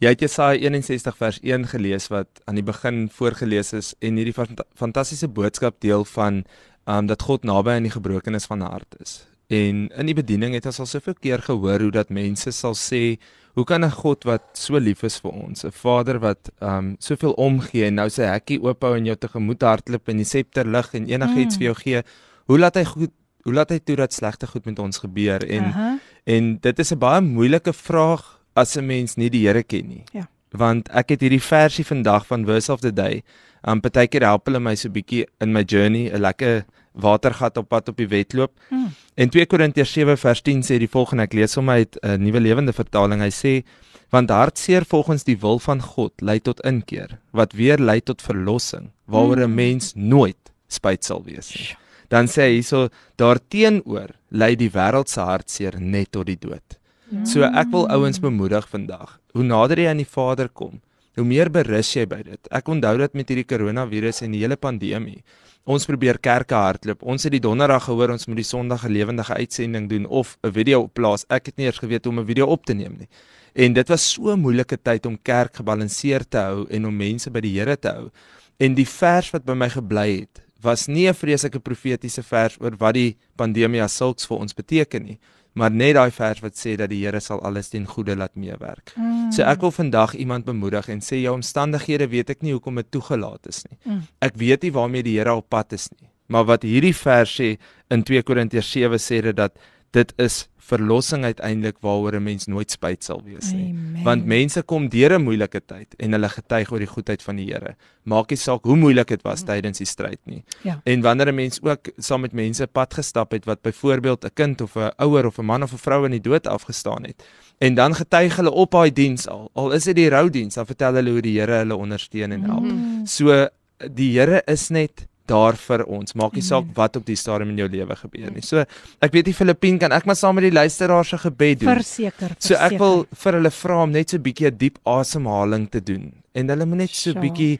Jy het Jesaja 61 vers 1 gelees wat aan die begin voorgeles is en hierdie fant fantastiese boodskap deel van um dat God naby aan die gebrokenes van hart is. En in die bediening het ons al soveel keer gehoor hoe dat mense sal sê, hoe kan 'n God wat so lief is vir ons, 'n Vader wat um soveel omgee en nou sy hekkie oop hou en jou tegemoet hardloop en die septer lig en enigiets Mm. vir jou gee, hoe laat hy goed hoe laat hy toe dat slegte goed met ons gebeur en Aha. En dit is 'n baie moeilike vraag as 'n mens nie die Here ken nie. Ja. Want ek het hierdie versie vandag van Verse of the Day. Um partykeer help hulle my so bietjie in my journey, 'n lekker watergat op pad op die wedloop. Mm. En 2 Korintiërs 7 vers 10 sê die volgende, ek lees hom uit 'n nuwe lewende vertaling. Hy sê want hartseer volgens die wil van God lei tot inkeer, wat weer lei tot verlossing, waaroor 'n Mm. mens nooit spyt sal wees nie. Dan sê hy hierso daarteenoor lei die wêreld se hartseer net tot die dood. So ek wil ouens bemoedig vandag. Hoe nader jy aan die Vader kom, hoe meer berus jy by dit. Ek onthou dit met hierdie koronavirus en die hele pandemie. Ons probeer kerke hardloop. Ons het die donderdag gehoor ons moet die Sondag 'n lewendige uitsending doen of 'n video plaas. Ek het nie eers geweet hoe om 'n video op te neem nie. En dit was so 'n moeilike tyd om kerk gebalanseerd te hou en om mense by die Here te hou. En die vers wat by my gebly het, was nie 'n vreeslike profetiese vers oor wat die pandemie as sulks vir ons beteken nie, maar net daai vers wat sê dat die Here sal alles ten goeie laat meewerk. Mm. So ek wil vandag iemand bemoedig en sê jou omstandighede weet ek nie hoekom dit toegelaat is nie. Mm. Ek weet nie waarmee die Here op pad is nie. Maar wat hierdie vers sê in 2 Korintiërs 7 sê dit dat dit is verlossing uiteindelik waaroor 'n mens nooit spyt sal wees nie. Amen. Want mense kom deur 'n moeilike tyd en hulle getuig oor die goedheid van die Here. Maak nie saak hoe moeilik dit was tydens die stryd nie. Ja. En wanneer 'n mens ook saam met mense pad gestap het wat byvoorbeeld 'n kind of 'n ouer of 'n man of 'n vrou in die dood afgestaan het en dan getuig hulle op daai diens al. Al is dit die roudiens, dan vertel hulle hoe die Here hulle ondersteun en help. Mm. So die Here is net daar vir ons. Maak nie saak wat op die stadium in jou lewe gebeur nie. So ek weet die Filippien kan ek maar saam met die luisteraars se gebed doen. Verseker. So ek verseker. wil vir hulle vra om net so 'n bietjie 'n diep asemhaling te doen en hulle moet net so 'n bietjie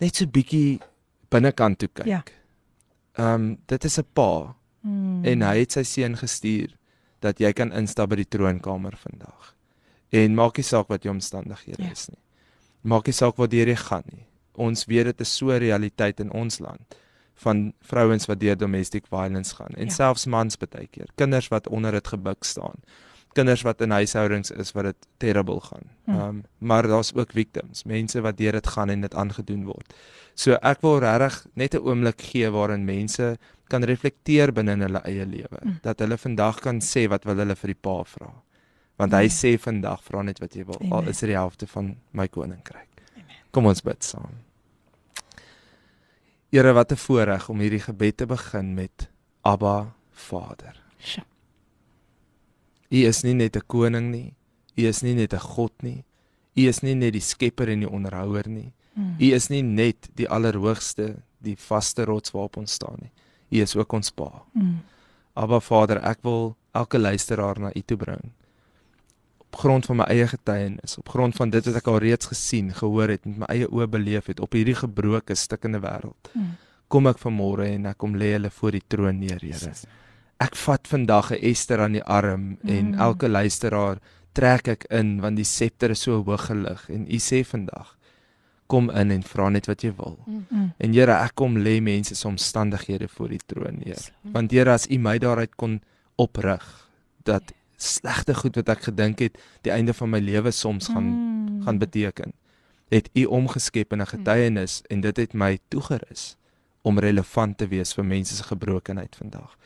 net so 'n bietjie binnekant toe kyk. Ja. Ehm um, dit is 'n pa Mm. en hy het sy seun gestuur dat jy kan instap by die troonkamer vandag. En maak nie saak wat jou omstandighede Ja. is nie. Maak nie saak waar jy gaan nie. Ons weet dit is so 'n realiteit in ons land van vrouens wat deur domestic violence gaan en Ja. selfs mans baie keer, kinders wat onder dit gebuk staan. Kinders wat in huishoudings is wat dit terrible gaan. Hm. Ehm um, maar daar's ook victims, mense wat deur dit gaan en dit aangedoen word. So ek wil regtig net 'n oomblik gee waarin mense kan reflekteer binne in hulle eie lewe. Mm. Dat hulle vandag kan sê wat wil hulle vir die pa vra. Want hy Mm. sê vandag vra net wat jy wil. Al Amen. is dit die helfte van my koninkryk. Kom ons bid saam. Here, wat 'n voorreg om hierdie gebed te begin met Abba Vader. Sjoe. U is nie net 'n koning nie. U is nie net 'n God nie. U is nie net die skepper en die onderhouer nie. Mm. U is nie net die allerhoogste, die vaste rots waarop ons staan nie. U is ook ons Pa. Mm. Abba Vader, ek wil elke luisteraar na U toe bring. Op grond van my eie getuienis, op grond van dit wat ek al reeds gesien, gehoor het, met my eie oë beleef het op hierdie gebroke, stikkende wêreld. Mm. Kom ek vanmôre en ek kom lê hulle voor die troon neer, Here. Ek vat vandag 'n Ester aan die arm en Mm. elke luisteraar trek ek in want die septer is so hoog gelig en U sê vandag kom in en vra net wat jy wil. Mm. En Here, ek kom lê mense se omstandighede voor die troon neer. Want Here, as U my daaruit kon oprig dat slegte goed wat ek gedink het die einde van my lewe soms gaan Mm. gaan beteken, het U omgeskep in 'n getuienis en dit het my toegerus om relevant te wees vir mense se gebrokenheid vandag.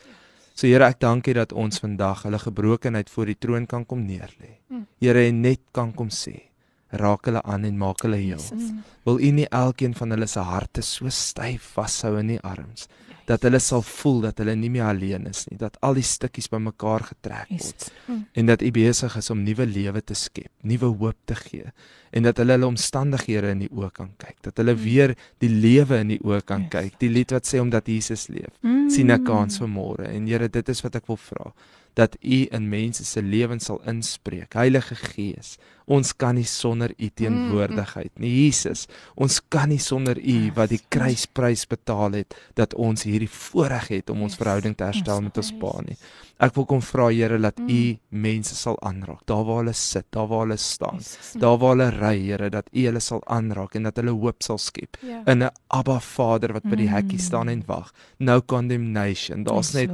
So Here, ek dank U dat ons vandag hulle gebrokenheid voor die troon kan kom neerlê. Mm. Here, en net kan kom sê, raak hulle aan en maak hulle heel. Mm. Wil U nie elkeen van hulle se harte so styf vashou in U arms dat hulle sal voel dat hulle nie meer alleen is nie, dat al die stukkies bymekaar getrek word Jesus. en dat U besig is om nuwe lewe te skep, nuwe hoop te gee en dat hulle hulle omstandighede in die oë kan kyk, dat hulle weer die lewe in die oë kan Yes. kyk. Die lied wat sê omdat Jesus leef, Mm. sien ek kans vir môre en Here, dit is wat ek wil vra dat U in mense se lewens sal inspreek. Heilige Gees, ons kan nie sonder U teenwoordigheid nie. Jesus, ons kan nie sonder U wat die kruisprys betaal het dat ons hierdie voorreg het om ons verhouding te herstel met ons Pa nie. Ek wil kom vra Here dat U mense sal aanraak, daar waar hulle sit, daar waar hulle staan, daar waar hulle ry, Here, dat U hulle sal aanraak en dat hulle hoop sal skep Ja. in 'n Abba Vader wat by die hekkie Mm. staan en wag. No condemnation. Daar's net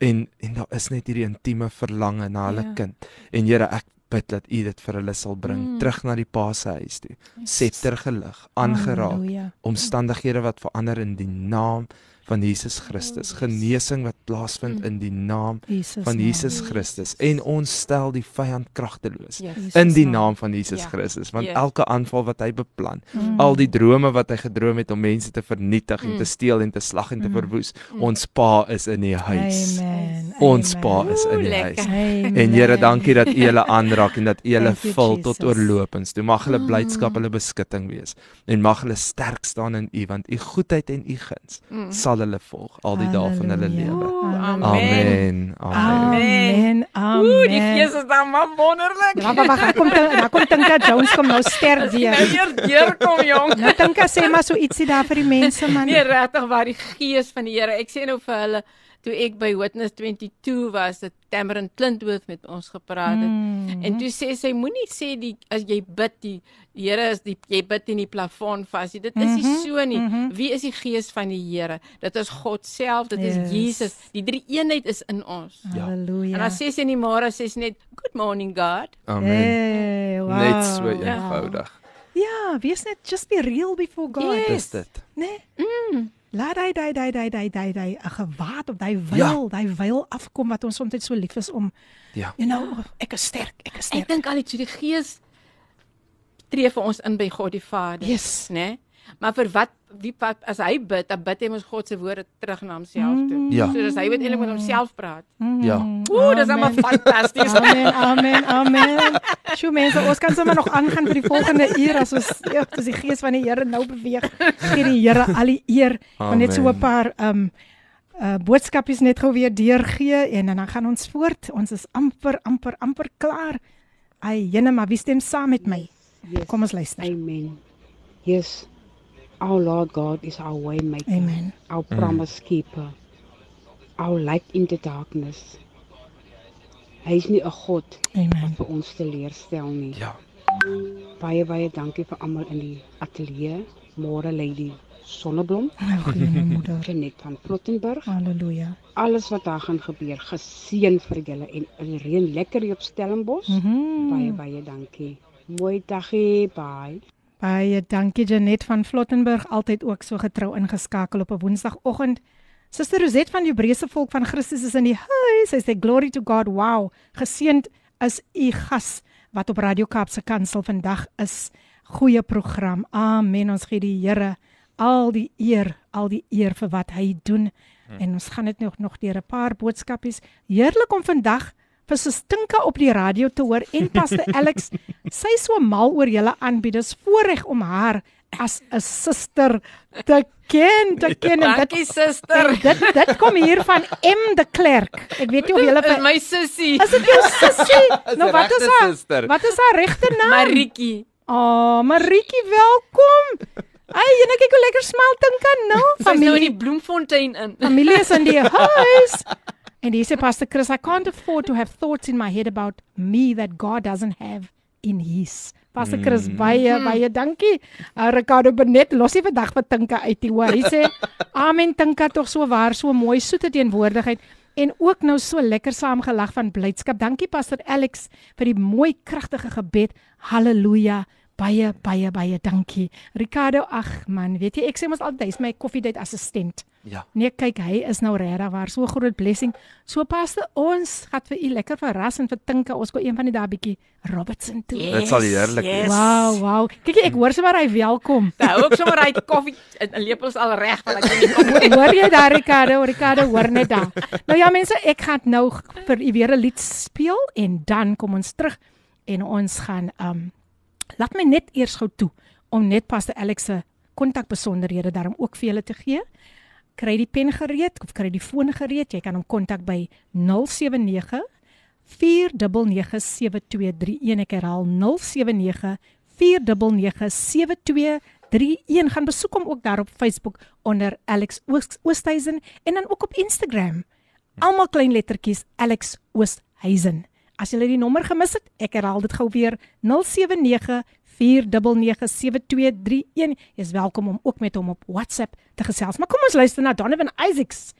en en daar is net hierdie intieme verlange na hulle Ja. kind. En Here, ek bid dat U dit vir hulle sal bring Mm. terug na die Pa se huis toe. Septer gelig, aangeraak, Halleluja. omstandighede wat verander in die naam van Jesus Christus. Genesing wat plaasvind Mm. in die naam Jesus van. Jesus Christus en ons stel die vyand kragteloos Yes. In die naam. van Jesus Ja. Christus want Yes. elke aanval wat hy beplan Mm. al die drome wat hy gedroom het om mense te vernietig en Mm. te steel en te slag en te Mm. verwoes Mm. ons pa is in die huis Amen. ons Amen. pa is in die Oeh, huis. Amen. en Here dankie dat U hulle aanraak en dat U hulle vul tot oorlopends toe mag hulle blydskap Mm. hulle beskutting wees en mag hulle sterk staan in U want U goedheid en U guns Mm. Sal hulle volg al die dae van hulle lewe Oeh, Amen. amen amen Amen. Amen. Ooh, die gees is dan maar wonderlik. Ja, wag, wag, kom dan, dan kom Tinka Jones kom nou sterk Nou weer. hier deurkom jong. Nou Tinka sê maar so ietsie daar vir die mense man. Nee, regtig waar die gees van die Here. Ek sê nou vir hulle toe ek by Witness 22 was, het Cameron Clintworth met ons gepraat het. Mm. En toe sê sy moenie sê die as jy bid die Here is die jy bid in die plafon vas. Dit is nie Mhm, so nie. mhm. Wie is die gees van die Here? Dit is God self, dit Yes. is Jesus. Die drie eenheid is in ons. Ja. Halleluja. En dan sê sy in die môre sy net good morning God. amen Hey, wow. net so eenvoudig Ja, wees net just be real before God. Yes. dis dit Nee. Mm. Laat hy daai daai daai daai daai daai 'n gewaad op daai Ja. wyl, daai wyl afkom wat ons soms so lief is om ja you know, ek is sterk, ek is Ek sterk. dink al die so die gees tree vir ons in by God die Vader. Yes. né? Maar vir wat wie wat as hy bid, dan bid hy mos God se woorde terug na homself toe. Ja. So dis hy wat eintlik met homself praat. Ja. Ooh, dis almal fantasties. Amen, amen, amen. Sjoe mense, ons kan sommer nog aangaan vir die volgende uur as ons ja, as die gees van die Here nou beweeg. Gee die Here al die eer. Maar net so 'n paar um uh boodskapies net gou weer deurgee en dan gaan ons voort. Ons is amper amper amper klaar. Ai, jene, maar wie stem saam met my? Yes. Kom ons luister. Amen. Yes. Our Lord God is our way maker. Amen. Our promise keeper. Our light in the darkness. Hy is nie 'n God Amen. vir ons teleurstel nie. ja Baie baie dankie vir almal in die ateljee. Môre Lady Sonneblom, Goeie moeder. Janet van Plottenburg. Halleluja. Alles wat daar gaan gebeur, geseën vir julle en reën lekker hier op Stellenbosch. Mhm. Baie baie dankie. Mooi dagie, bye. Baie dankie Janet van Flottenburg, altyd ook so getrou ingeskakel op 'n Woensdagoggend. Suster Roset van die Hebreëse volk van Christus is in die huis. Sy sê glory to God. Wow. Geseend is u gas wat op Radio Kaapse Kansel vandag is. Goeie program. Amen. Ons gee die Here al die eer, al die eer vir wat hy doen. En ons gaan dit nog nog deur 'n paar boodskapies. Heerlik om vandag vir Sustinka op die radio te hoor en Pastor Alex. Sy is so mal oor julle aanbieders voorreg om haar as 'n suster te ken, te ken en Dankie suster. en dit dit kom hier van M de Klerk. Ek weet nie of julle my sussie. Is dit jou sussie? Is nou wat is haar? Wat is haar regte naam? Maritjie. Oh, Maritjie, welkom. Ai, jy net kyk hoe lekker smel Tinka nou. Sy's nou in Familie, die bloemfontein in. familie is in die huis. En dis Pastor Chris, I can't afford to have thoughts in my head about me that God doesn't have in his. Pastor Chris, baie baie dankie. Uh, Ricardo Benet los nie vandag vir Tinka uit die hoor. Hy sê amen Tinka tog so waar, so mooi soete teenwoordigheid en ook nou so lekker saam gelag van blydskap. Dankie Pastor Alex vir die mooi kragtige gebed. Halleluja. Baie baie baie dankie. Ricardo, ag man, weet jy ek sê mos altyd hy's my koffiedייט assistent. Ja. Nee, kyk, hy is nou regtig waar so groot blessing. So paste ons gaan vir u lekker verras en vir Tinka ons gou een van die daai bietjie Robertson toe. Dit sal heerlik wees. Wow, wow. Kyk ek hoor sommer hy welkom. Daar ook sommer hy koffie en lepels al reg want ek nie kom. hoor jy daar Ricardo? Ricardo hoor net daar. Nou ja mense, ek gaan nou vir u weer 'n lied speel en dan kom ons terug en ons gaan um laat my net eers gou toe om net Pastor Alex se kontakbesonderhede daarom ook vir julle te gee. Kry die pen gereed of kry die foon gereed. Jy kan hom kontak by 079 4997231. Ek herhaal 079 4997231. Gaan besoek hom ook daar op Facebook onder Alex Oos- Oosthuizen en dan ook op Instagram. Almal klein lettertjies Alex Oosthuizen. As jy die nommer gemis het, ek herhaal dit gou weer 079 4997231. Jy's welkom om ook met hom op WhatsApp te gesels. Maar kom ons luister na Donovan Isaacs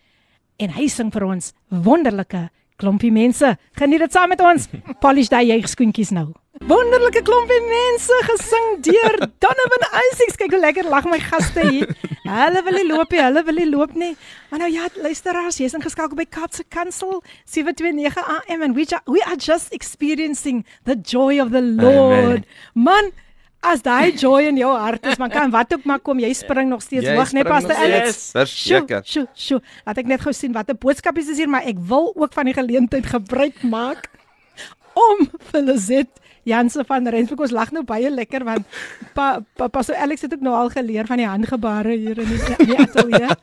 en hy sing vir ons wonderlike klompie mense. Geniet dit saam met ons. Polish daai jy skoentjies nou. Wonderlike klompie mense gesing deur Donovan Isaacs. Kyk hoe lekker lag my gaste hier. Hulle wil nie loop nie, hulle wil nie loop nie. Maar nou ja, luisteraars, jy's ingeskakel by Kaapse Kansel 729 AM and we, ju we are just experiencing the joy of the Lord. Man, as daai joy in jou hart is, man kan wat ook maar kom, jy spring nog steeds hoog, net nog steeds. Alex. Verseker. Sjoe, sjoe. Laat ek net gou sien watter boodskapies is hier, maar ek wil ook van die geleentheid gebruik maak om vir Lizet Janse van Rensburg ons lag nou baie lekker want pa, pa Pastor Alex het ook nou al geleer van die handgebare hier in die, in die ateljee.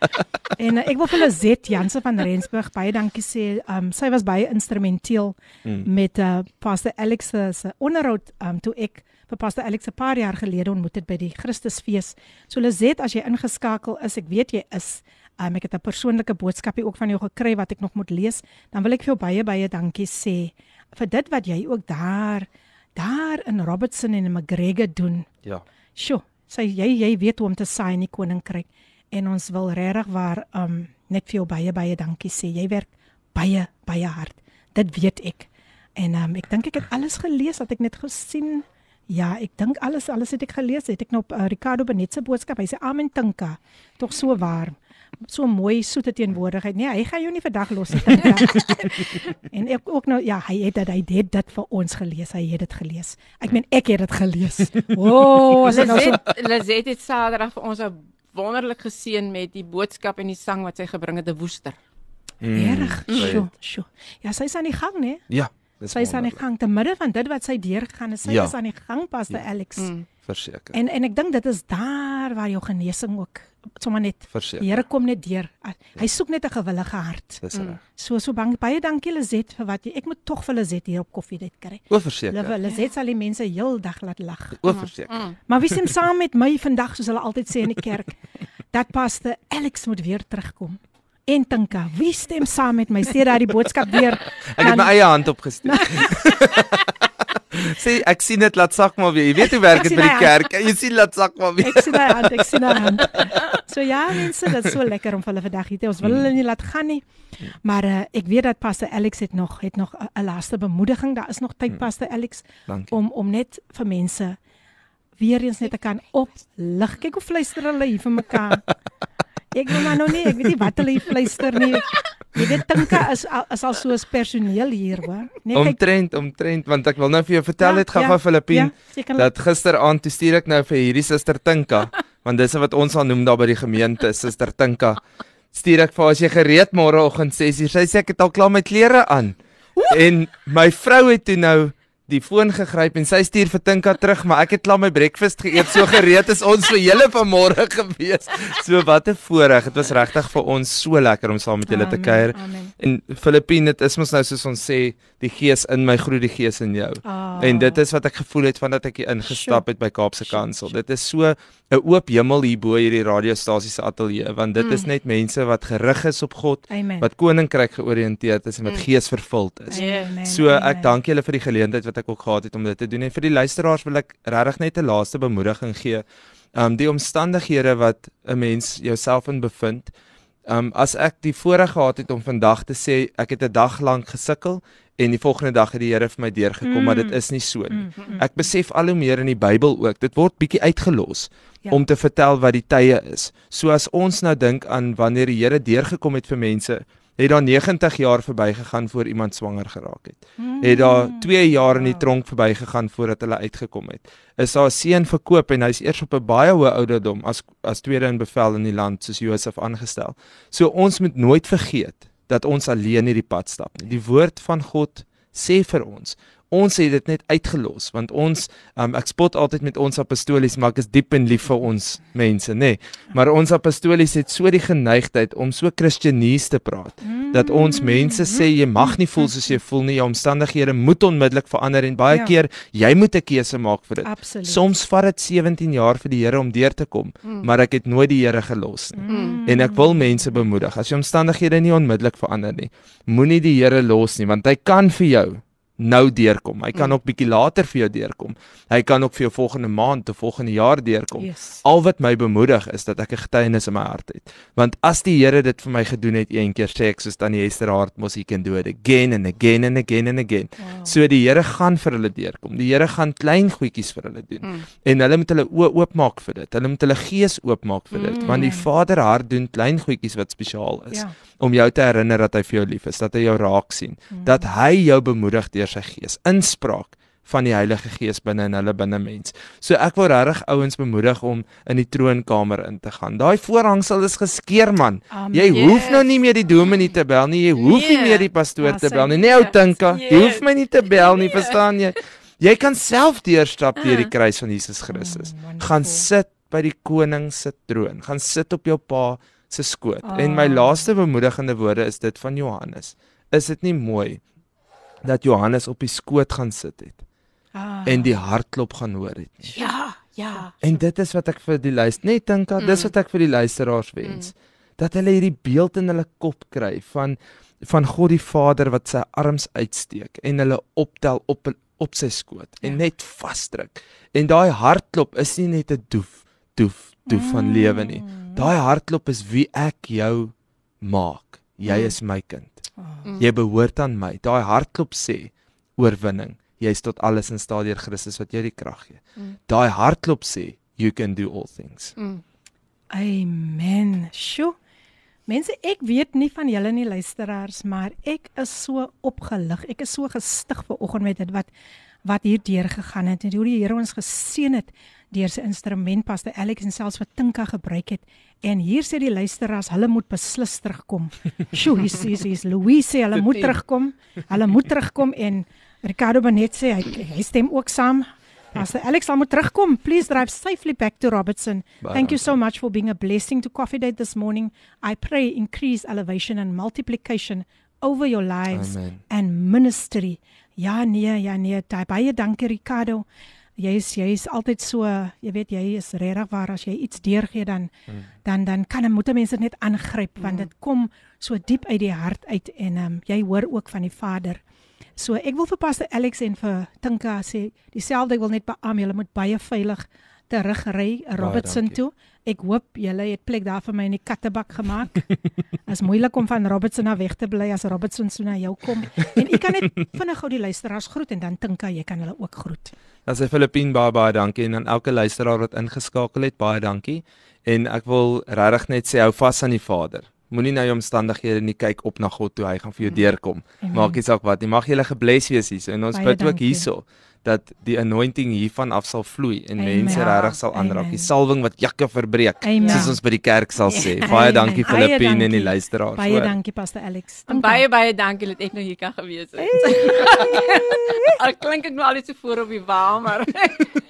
en uh, ek wil vir Lizet Janse van Rensburg baie dankie sê. Um sy was baie instrumenteel mm. met uh, Pastor Alex se se onderhoud um toe ek vir Pastor Alex 'n paar jaar gelede ontmoet het by die Christusfees. So Lizet, as jy ingeskakel is, ek weet jy is Um, ek het 'n persoonlike boodskapie ook van jou gekry wat ek nog moet lees. Dan wil ek vir jou baie baie dankie sê vir dit wat jy ook daar daar in Robertson en in McGregor doen. Ja. Sjoe, sê jy jy weet hoe om te saai in die koninkryk en ons wil regtig waar um net vir jou baie baie dankie sê. Jy werk baie baie hard. Dit weet ek. En um ek dink ek het alles gelees wat ek net gesien. Ja, ek dink alles alles het ek gelees. Het ek nou op uh, Ricardo Benet se boodskap. Hy sê amen Tinka. Tog so warm. So mooi soete teenwoordigheid. Nee, hy gaan jou nie vandag los nie. En ek ook nou ja, hy het dit hy het dit vir ons gelees. Hy het dit gelees. Ek meen ek het dit gelees. Ooh, as dit nou so Lizet het Saterdag vir ons 'n wonderlik geseën met die boodskap en die sang wat sy gebring het, 'n woester. erg. sy- Sjoe, sjoe. Ja, sy's aan die gang, né? Ja. Dis Sy's aan die gang te midde van dit wat sy deurgegaan het. Sy Ja. is aan die gang, Pastor Alex. Mm. Verseker. En en ek dink dit is daar waar jou genesing ook sommer net die. Here kom net deur. Hy soek net 'n gewillige hart. Dis reg. So so bang baie dankie Lizet vir wat jy ek moet tog vir Lizet hier op koffie dit kry. O, verseker. Lizet sal die mense heeldag laat lag. O, verseker. Maar wie stem saam met my vandag soos hulle altyd sê in die kerk? Dat paste Alex moet weer terugkom. En Tinka, wie stem saam met my? Sê daai die boodskap weer. Ek het my eie hand opgesteek. Sê ek sien dit laat sak maar weer. Jy weet hoe werk dit by die kerk. Jy sien laat sak maar weer. Ek sien hy hand, ek sien hy hand. So ja, mense, dit is so lekker om vir hulle vandag hier te. Ons wil hulle nie laat gaan nie. Maar uh, ek weet dat Pastor Alex het nog het nog 'n- 'n laaste bemoediging. Daar is nog tyd Pastor Alex Dankie. om om net vir mense weer eens net te kan oplig. Kyk hoe fluister hulle hier vir mekaar. Ek wil maar nou nie, ek weet nie wat hulle hier fluister nie. Jy weet Tinka is al, is al soos personeel hier, hoor. Nee, kyk. Omtrent, omtrent want ek wil nou vir jou vertel Ja, het gou ja, gou Filippien ja, dat gisteraand toe stuur ek nou vir hierdie suster Tinka want dis wat ons al noem daar by die gemeente suster Tinka stuur ek vir as jy gereed môreoggend 6uur sy sê ek het al klaar my klere aan en my vrou het toe nou die foon gegryp en sy stuur vir Tinka terug maar ek het klaar my breakfast geëet so gereed is ons vir julle vanmôre gewees. So wat 'n voorreg. Dit was regtig vir ons so lekker om saam met julle te kuier. en Filippine dit is mos nou soos ons sê die gees in my groet die gees in jou. Ah. en dit is wat ek gevoel het vandat ek hier ingestap het by Kaapse Kansel. dit is so 'n oop hemel hier bo hierdie radiostasie se ateljee want dit is net mense wat gerig is op God Amen. wat koninkryk georiënteerd is en wat gees vervuld is. Amen, so ek amen. dank julle vir die geleentheid wat ek ook gehad het om dit te doen en vir die luisteraars wil ek regtig net 'n laaste bemoediging gee. Um die omstandighede wat 'n mens jouself in bevind. Um as ek die voorreg gehad het om vandag te sê ek het 'n dag lank gesukkel en die volgende dag het die Here vir my deurgekom, mm. maar dit is nie so nie. Mm, mm. Ek besef al hoe meer in die Bybel ook. Dit word bietjie uitgelos ja. om te vertel wat die tye is. So as ons nou dink aan wanneer die Here deurgekom het vir mense, het daar 90 jaar verbygegaan voor iemand swanger geraak het. Mm. Het daar 2 jaar in die tronk verbygegaan voordat hulle uitgekom het. Is daar 'n seun verkoop en hy's eers op 'n baie hoë ouderdom as as tweede in bevel in die land soos Josef aangestel. So ons moet nooit vergeet dat ons alleen hierdie pad stap nie. Die woord van God sê vir ons Ons het dit net uitgelos want ons um, ek spot altyd met ons apostolies maar ek is diep en lief vir ons mense nê nee. maar ons apostolies het so die geneigtheid om so kristenies te praat dat ons mense sê jy mag nie voel soos jy voel nie jou omstandighede moet onmiddellik verander en baie Ja. keer jy moet 'n keuse maak vir dit Absoluut. soms vat dit 17 jaar vir die Here om deur te kom maar ek het nooit die Here gelos nie Mm. En ek wil mense bemoedig, as jou omstandighede nie onmiddellik verander nie, moenie die Here los nie, want hy kan vir jou nou deurkom. Hy kan ook bietjie later vir jou deurkom. Hy kan ook vir jou volgende maand of volgende jaar deurkom. Yes. Al wat my bemoedig is dat ek 'n getuienis in my hart het. Want as die Here dit vir my gedoen het een keer, sê ek soos Tannie Esther Hart mos he can do it again and again and again and again. Wow. So die Here gaan vir hulle deurkom. Die Here gaan klein goedjies vir hulle doen. Mm. En hulle moet hulle oë oopmaak vir dit. Hulle moet hulle gees oopmaak vir dit, want die Vader hart doen klein goedjies wat spesiaal is Ja. om jou te herinner dat hy vir jou lief is, dat hy jou raak sien, dat hy jou bemoedig deur sy gees, inspraak van die Heilige Gees binne in hulle binne mens. So ek wil regtig ouens bemoedig om in die troonkamer in te gaan. Daai voorhangsel is geskeur man. Amen. Jy hoef Yes. nou nie meer die dominee te bel nie, jy hoef nie Nee. meer die pastoor te bel nie. Nee, ou Tinka, jy hoef Yes. my nie te bel nie, Nee. verstaan jy? Jy kan self deurstap deur die Ah. kruis van Jesus Christus. Wonderful. Gaan sit by die koning se troon. Gaan sit op jou pa se skoot. En my Ah. laaste bemoedigende woorde is dit van Johannes. Is dit nie mooi dat Johannes op die skoot gaan sit het Ah. en die hartklop gaan hoor het nie? Ja, ja. En dit is wat ek vir die luister net dink dat dis Mm. wat ek vir die luisteraars wens. Dat hulle hierdie beeld in hulle kop kry van van God die Vader wat sy arms uitsteek en hulle optel op op sy skoot en Ja. net vasdruk. En daai hartklop is nie net 'n doef doef doef van lewe nie. Daai hartklop is wie ek jou maak. Jy Mm. is my kind. Mm. Jy behoort aan my. Daai hartklop sê oorwinning. Jy is tot alles in staat deur Christus wat jou die krag gee. Mm. Daai hartklop sê you can do all things. Amen. Sjoe. Mense, ek weet nie van julle nie luisteraars, maar ek is so opgelig. Ek is so gestig ver oggend met dit wat wat hier deur gegaan het en hoe die Here ons geseën het deur sy instrument Pastor Alex en selfs wat Tinka gebruik het. En hier sê die luisteraars, hulle moet beslis terugkom. Sjoe, hier sê hier sê Louise sê hulle moet terugkom. Hulle moet terugkom en Ricardo Benet sê hy, hy stem ook saam. Pastor Alex sal moet terugkom. Please drive safely back to Robertson. Thank you so much for being a blessing to Coffee Date this morning. I pray increase elevation and multiplication over your lives Amen. and ministry. Ja nee, ja nee, baie dankie Ricardo. Jy is jy is altyd so, jy weet jy is regtig waar as jy iets deurgee dan Mm. dan dan kan 'n moet mense net aangryp want dit kom so diep uit die hart uit en ehm um, jy hoor ook van die Vader. So ek wil vir Pastor Alex en vir Tinka sê dieselfde ek wil net beam julle moet baie veilig terugry Robertson toe. Ek hoop julle het plek daar vir my in die kattebak gemaak. Is moeilik om van Robertson af weg te bly as Robertson so na jou kom. En u kan net vinnig gou die luisteraars groet en dan Tinka, jy kan hulle ook groet. Dan sê Filippine baie baie dankie en aan elke luisteraar wat ingeskakel het, baie dankie. En ek wil regtig net sê hou vas aan die Vader. Moenie na jou omstandighede nie kyk op na God toe hy gaan vir jou deurkom. Maak nie saak wat nie. Mag jy gebless wees hier. En ons Baie bid ook dankie. hierso dat die anointing hiervan af sal vloei en Amen. mense regtig sal aanraak. Die salwing wat jakke verbreek, Amen. soos ons by die kerk sal sê. Baie dankie Filippine en die luisteraars. Baie hoor. dankie Pastor Alex. En baie baie dankie dat ek nou hier kan gewees het. Al klink ek nou al iets so voor op die wa, maar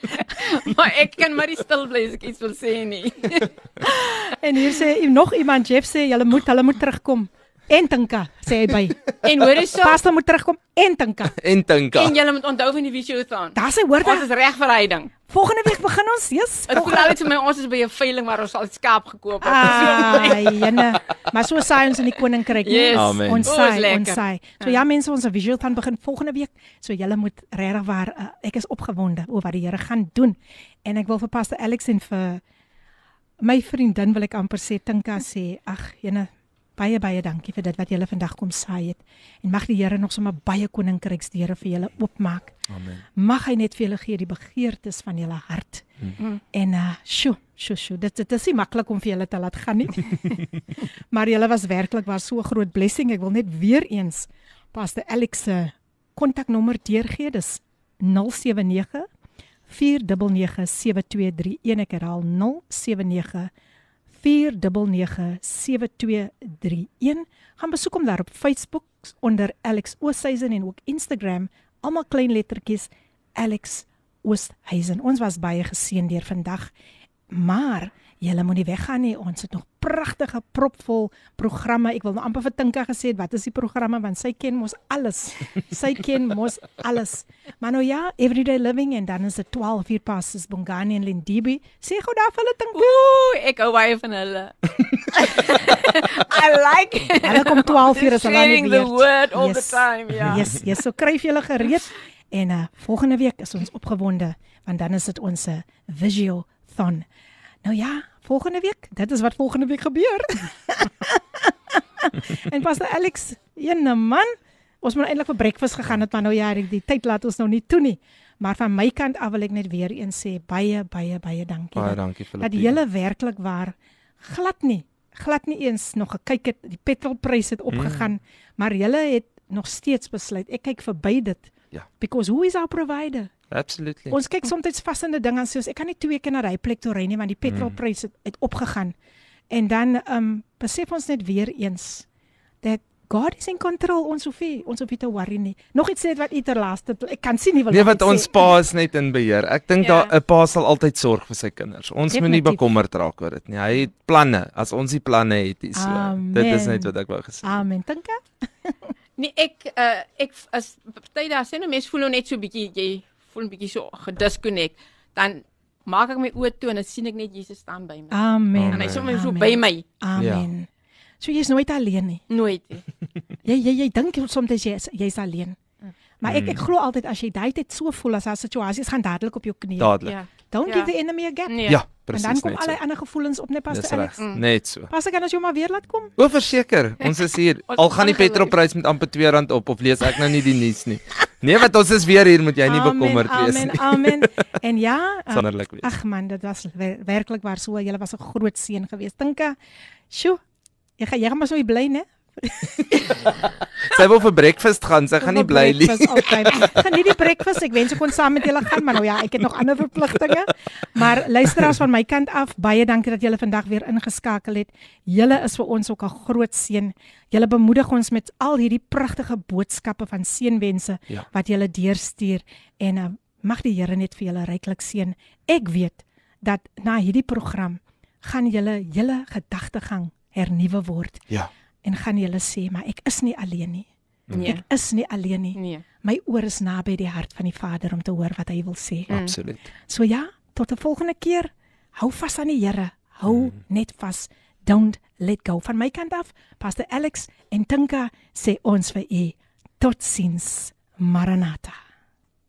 maar ek kan maar nie stil bly as ek iets wil sê nie. En hier sê nog iemand Jeff sê julle moet hulle moet terugkom. En Tinka sê hy by. En hoor jy so? Pastor moet terugkom en Tinka. En Tinka. En jy moet onthou van die visiothon. Daar sê hoor Ons daar. is reg vir hy ding. Volgende week begin ons. Yes. Dit voel altyd vir my ons is by 'n veiling waar ons al skaap gekoop het. Ah, jene. Maar so saai ons in die koninkryk. Yes. Amen. Ons saai, ons lekker. saai. So ja mense, ons visual van begin volgende week. So julle moet regtig waar uh, ek is opgewonde oor wat die Here gaan doen. En ek wil vir Pastor Alex en vir my vriendin wil ek amper sê Tinka sê, ag jene baie baie dankie vir dit wat julle vandag kom saai het. En mag die Here nog sommer baie koninkryksdeure vir julle oopmaak. Amen. Mag hy net vir julle gee die begeertes van julle hart. Mhm. En uh sjo, sjo, sjo, dit dit is nie maklik om vir julle te laat gaan nie. maar julle was werklik was so groot blessing. Ek wil net weer eens Pastor Alex se kontaknommer deurgee. Dis 079 499 7231. Ek herhaal 079 4997231. Gaan besoek hom daar op Facebook onder Alex Oosthuizen en ook Instagram, almal klein lettertjies Alex Oosthuizen. Ons was baie geseën deur vandag. Maar julle moenie weggaan nie. Ons het nog pragtige propvol programme. Ek wil nou amper vir Tinka gesê het wat is die programme want sy ken mos alles. Sy ken mos alles. Maar nou ja, everyday living en dan is dit 12 uur passes Bongani en Lindibi. Sê gou daar vir hulle Tinka. Ooh, ek hou baie van hulle. I like it. Hulle kom 12 uur as hulle Sharing the word all Yes. the time, ja. Yes, yes, so kryf julle gereed en uh volgende week is ons opgewonde want dan is dit ons uh, Visio-thon. Nou ja, volgende week, dit is wat volgende week gebeur. en Pastor Alex, ene man, ons moet eintlik vir breakfast gegaan het, maar nou ja, die, tyd laat ons nou nie toe nie. Maar van my kant af wil ek net weer eens sê baie baie baie dankie. Baie dankie dat Filippine. julle werklik waar glad nie glad nie eens nog gekyk het die petrolprys het opgegaan mm. maar julle het nog steeds besluit ek kyk verby dit Ja. because who is our provider Absolutely. ons kyk soms vas in 'n ding aan soos ek kan nie twee keer na daai plek toe ry nie want die petrolprys het, het opgegaan en dan um besef ons net weer eens dat God is in control ons hoef nie ons hoef nie te worry nie nog iets sê wat u ter laaste ek kan sien nie wil Nee, wat ons sê. pa is net in beheer. Ek dink Ja. daar 'n pa sal altyd sorg vir sy kinders. Ons moenie Definitief. bekommerd raak oor dit nie. Hy het planne. As ons die planne het, is so. Dit is net wat ek wou gesê. amen dink Nee, ek uh, ek as party daar sê nou mense voel nou net so bietjie jy voel 'n bietjie so gedisconnect, dan maak ek my oë toe en dan sien ek net Jesus staan by my. amen En hy is sommer so by my. amen so jy's nooit alleen nie Nooit. nie. Jy jy jy dink soms jy's jy's alleen. Maar ek ek glo altyd as jy daai tyd so voel as daar situasies gaan dadelik op jou knieë. Dadelik. Ja. Don't Ja. give the enemy a gap. Nee. Ja, en presies dan kom net al die so. ander gevoelens op net pas te reg. Alex. Net so. Pas ek kan as jy maar weer laat kom. O, verseker, ons is hier. Ons Al gaan die petrolprys met amper R2 op of lees ek nou nie die nuus nie. Nee, wat ons is weer hier, moet jy nie Amen, bekommerd wees amen, nie. Amen. En ja, Sonderlik wees. ag man, dit was wer werklik waar so. Julle was 'n groot seën geweest. Dinke. Sjoe. Jy gaan jy gaan maar so bly, né? Sy wil vir breakfast gaan, sy gaan nie bly nie. Altyd. Geniet die breakfast. Ek wens ek kon saam met julle gaan, maar nou ja, ek het nog ander verpligtinge. Maar luisteraars van my kant af, baie dankie dat julle vandag weer ingeskakel het. Julle is vir ons ook 'n groot seën. Julle bemoedig ons met al hierdie pragtige boodskappe van seënwense Ja. wat julle deurstuur en uh, mag die Here net vir julle ryklik seën. Ek weet dat na hierdie program gaan julle julle gedagtegang hernuwe word Ja. En gaan julle sê, maar ek is nie alleen nie. Nee. Ek is nie alleen nie. Nee. My oor is naby die hart van die Vader om te hoor wat hy wil sê. Absoluut. So ja, tot 'n volgende keer. Hou vas aan die Here. Hou net vas. Don't let go. Van my kant af, Pastor Alex en Tinka sê ons vir u totsiens. Maranatha.